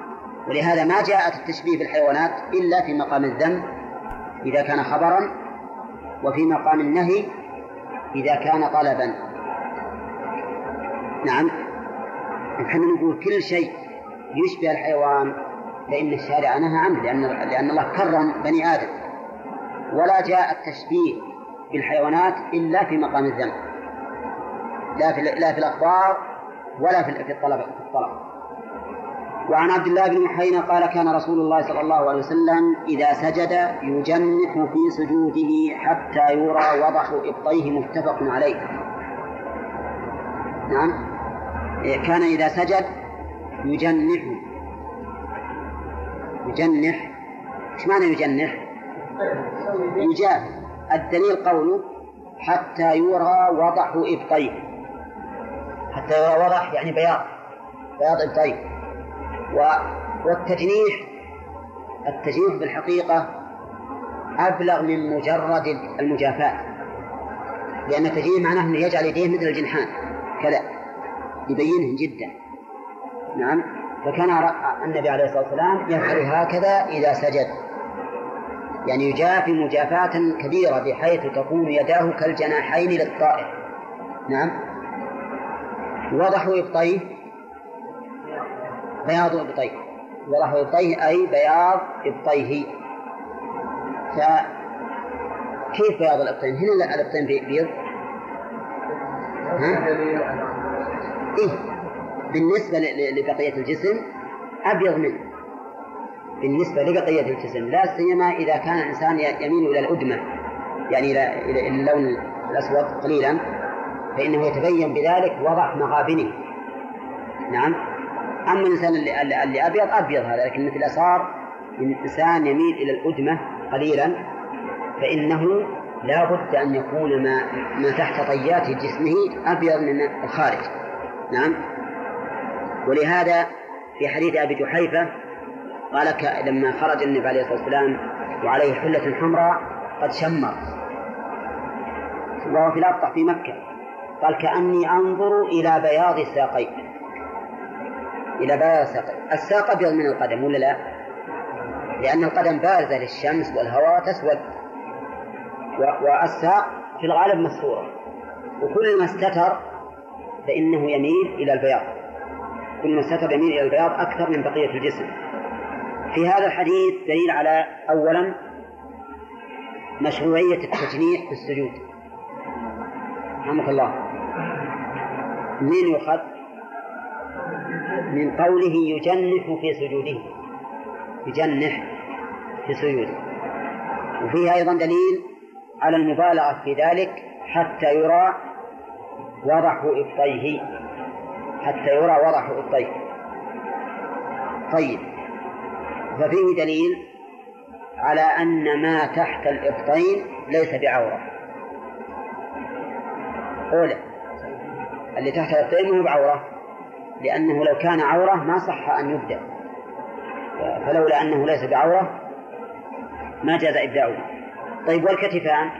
ولهذا ما جاءت التشبيه بالحيوانات إلا في مقام الذم إذا كان خبرا وفي مقام النهي إذا كان طلبا. نعم. نحن نقول كل شيء يشبه الحيوان فإن الشارع نهى عنه لأن لأن الله كرم بني آدم. ولا جاء التشبيه بالحيوانات إلا في مقام الذنب لا في لا في الأخبار ولا في الطلب في الطلب. وعن عبد الله بن محينا قال كان رسول الله صلى الله عليه وسلم إذا سجد يجنح في سجوده حتى يرى وضح إبطيه متفق عليه. نعم. كان إذا سجد يجنح. يجنح. إيش معنى يجنح؟ يجاب. الدليل قوله حتى يرى وضح إبطيه. حتى وضح يعني بياض بياض إبطيه والتجنيح التجنيح بالحقيقة أبلغ من مجرد المجافاة. لأن التجنيح معناه أنه يجعل يديه مثل الجنحان كذا. يبينهم جدا. نعم. فكان النبي عليه الصلاة والسلام يفعل هكذا إذا سجد. يعني يجافي مجافاة كبيرة بحيث تكون يداه كالجناحين للطائر. نعم. وضح إبطيه بياض إبطيه وضح إبطيه أي بياض إبطيه فكيف بياض الإبطين؟ هنا الإبطين بيض. ها؟ إيه. بالنسبة لبقية الجسم أبيض منه. بالنسبة لبقية الجسم لا سيما إذا كان الإنسان يميل إلى الأدمة. يعني إلى اللون الأسود قليلا. فإنه يتبين بذلك وضح مغابنه. نعم. أما الإنسان اللي, اللي أبيض أبيض هذا لكن مثل صار من الإنسان يميل إلى الأدمة قليلا فإنه لا بد أن يكون ما ما تحت طيات جسمه أبيض من الخارج. نعم. ولهذا في حديث أبي جحيفة قال لما خرج النبي عليه الصلاة والسلام وعليه حلة حمراء قد شمر. وهو في الأبطح في مكة. قال كأني أنظر إلى بياض الساقين. إلى بياض الساقين. الساق أبيض من القدم ولا لا؟ لأن القدم بارزة للشمس والهواء تسود. والساق في الغالب مستورة. وكل ما استتر فإنه يميل إلى البياض. كل ما استتر يميل إلى البياض أكثر من بقية الجسم. في هذا الحديث دليل على أولا مشروعية التجنيح في السجود. رحمك الله. منين يؤخذ؟ من قوله يجنح في سجوده. يجنح في سجوده. وفيه أيضا دليل على المبالغة في ذلك حتى يرى وضح إبطيه. حتى يرى وضح إبطيه. طيب. ففيه دليل على أن ما تحت الإبطين ليس بعورة. أولى اللي تحت الإبطين مو بعورة لأنه لو كان عورة ما صح أن يبدأ. فلولا أنه ليس بعورة ما جاز إبداؤه. طيب والكتفان؟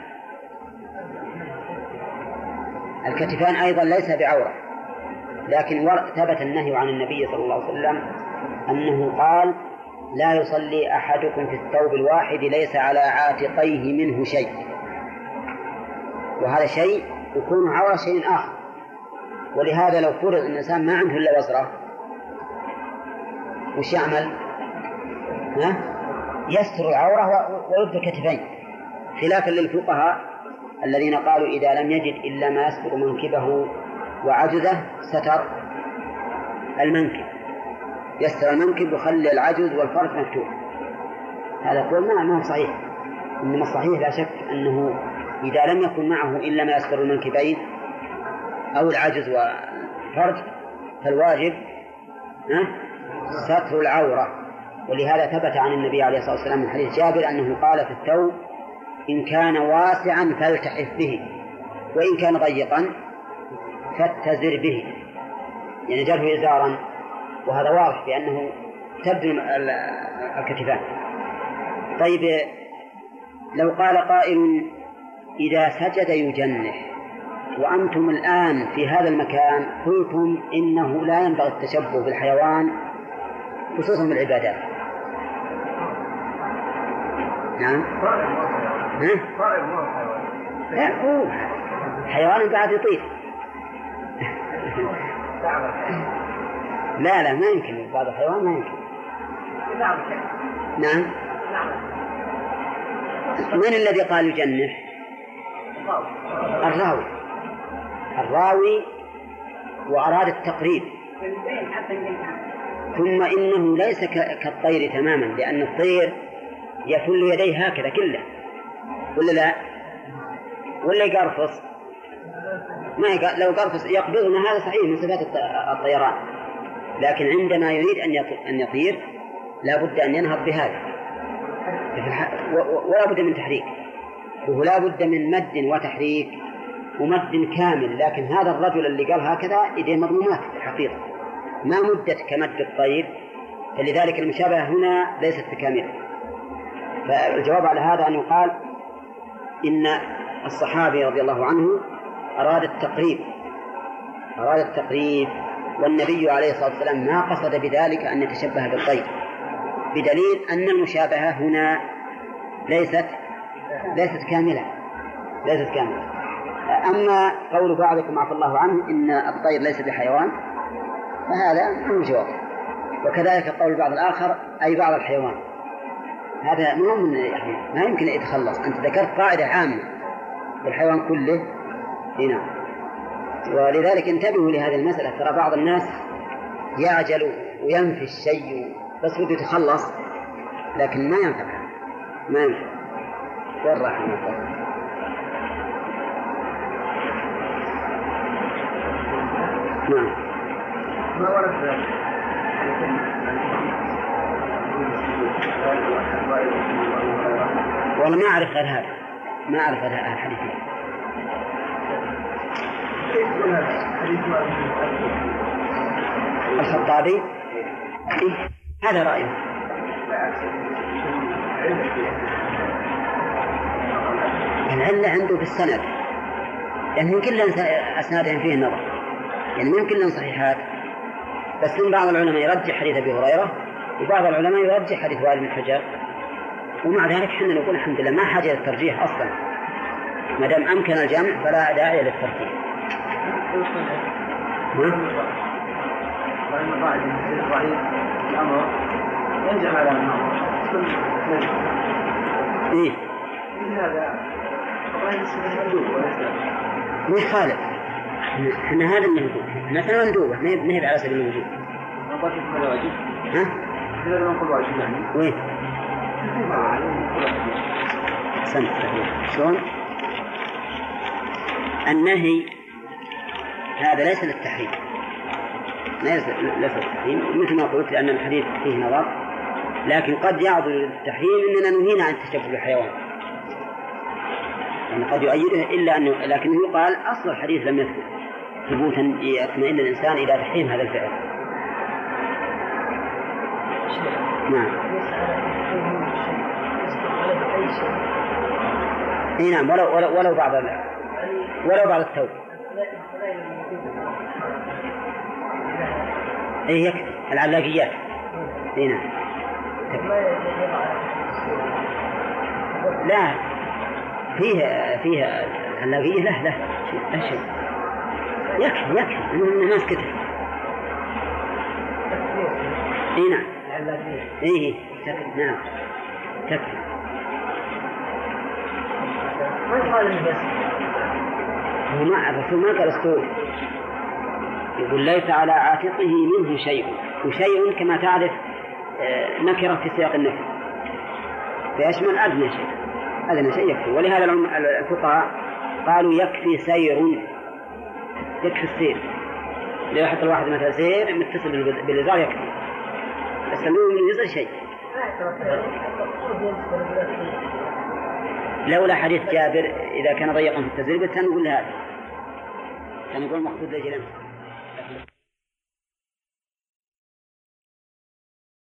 الكتفان أيضا ليس بعورة لكن ثبت النهي عن النبي صلى الله عليه وسلم أنه قال لا يصلي أحدكم في الثوب الواحد ليس على عاتقيه منه شيء. وهذا شيء يكون عورة شيء آخر. ولهذا لو فرض أن الإنسان ما عنده إلا وزرة وش يعمل؟ ها؟ يستر العورة ويبدو الكتفين خلافا للفقهاء الذين قالوا إذا لم يجد إلا ما يستر منكبه وعجزه ستر المنكب. يستر المنكب ويخلي العجز والفرج مفتوح. هذا قول ما هو صحيح. إنما الصحيح لا شك أنه إذا لم يكن معه إلا ما يستر المنكبين أو العجز والفرج فالواجب ستر العورة. ولهذا ثبت عن النبي عليه الصلاة والسلام من حديث جابر أنه قال في الثوب إن كان واسعا فالتحف به وإن كان ضيقا فاتزر به. يعني جره إزارا وهذا واضح بأنه تبدو الكتفان. طيب لو قال قائل إذا سجد يجنح. وأنتم الآن في هذا المكان قلتم إنه لا ينبغي التشبه بالحيوان خصوصا بالعبادات. نعم؟ ها؟ لا هو حيوان قاعد يطير. لا لا ما يمكن. بعض الحيوان ما يمكن. نعم. من الذي قال يجنح؟ الراوي. الراوي وأراد التقريب. ثم إنه ليس كالطير تماما لأن الطير يفل يديه هكذا كله. ولا لا؟ ولا يقرفص؟ ما يقرفص لو قرفص يقبضنا هذا صحيح من صفات الطيران. لكن عندما يريد أن أن يطير لا بد أن ينهض بهذا. ولا بد من تحريك. وهو لا بد من مد وتحريك ومد كامل لكن هذا الرجل اللي قال هكذا إيديه مضمومات الحقيقة ما مدت كمد الطير فلذلك المشابهة هنا ليست بكاملة. فالجواب على هذا أن يقال إن الصحابي رضي الله عنه أراد التقريب أراد التقريب والنبي عليه الصلاة والسلام ما قصد بذلك أن يتشبه بالطير. بدليل أن المشابهة هنا ليست ليست كاملة ليست كاملة. أما قول بعضكم عفى الله عنه إن الطير ليس بحيوان فهذا هو الجواب وكذلك قول البعض الآخر أي بعض الحيوان. هذا مو من يعني ما يمكن أن يتخلص. أنت ذكرت قاعدة عامة الحيوان كله. هنا ولذلك انتبهوا لهذه المسألة. ترى بعض الناس يعجل وينفي الشيء بس بده يتخلص لكن ما ينفع ما ينفع وين راح نعم. ما ورد والله ما أعرف غير هذا. ما أعرف غير هذا الحديث. الخطابي؟ إيه؟ هذا رأيه العلة عنده في السند؟ يعني كل أسنادهم فيه نظر. يعني من كل صحيحات. بس من بعض العلماء يرجح حديث أبي هريرة وبعض العلماء يرجح حديث وائل بن حجر. ومع ذلك حنا نقول الحمد لله ما حاجة للترجيح أصلا. ما دام أمكن الجمع فلا داعي للترجيح إيه؟ ما يخالف إحنا هذا المندوب مثلا مندوبة ما هي على سبيل الوجوب ها؟ وين؟ أحسنت. شلون؟ النهي هذا ليس للتحريم. ليس للتحريم. مثل ما قلت لأن الحديث فيه نظر. لكن قد يعضل للتحريم أننا نهينا عن التشبه بالحيوان يعني قد يؤيده إلا أنه لكنه يقال أصل الحديث لم يثبت ثبوتا يطمئن الإنسان إلى تحريم هذا الفعل. نعم. إي نعم ولو ولو, ولو بعض ولو بعض الثوب. إي يكفي. العلاقيات إي نعم. لا. فيه فيه العلاقية له له شيء يكفي يكفي إنه ما سكت إي نعم. إي تكفي نعم. تكفي. هو ما الرسول ما قال اسطول يقول ليس على عاتقه منه شيء وشيء كما تعرف آه، نكرة في سياق النفي. فيشمل أدنى شيء. أدنى شيء يكفي. ولهذا الفقهاء قالوا يكفي سير يكفي السير. لو يحط الواحد مثلا سير متصل بالإزار يكفي. بس المهم من يزر شيء. لولا حديث جابر إذا كان ضيقا في التزريب كان نقول هذا. كان نقول مقصود لجلمه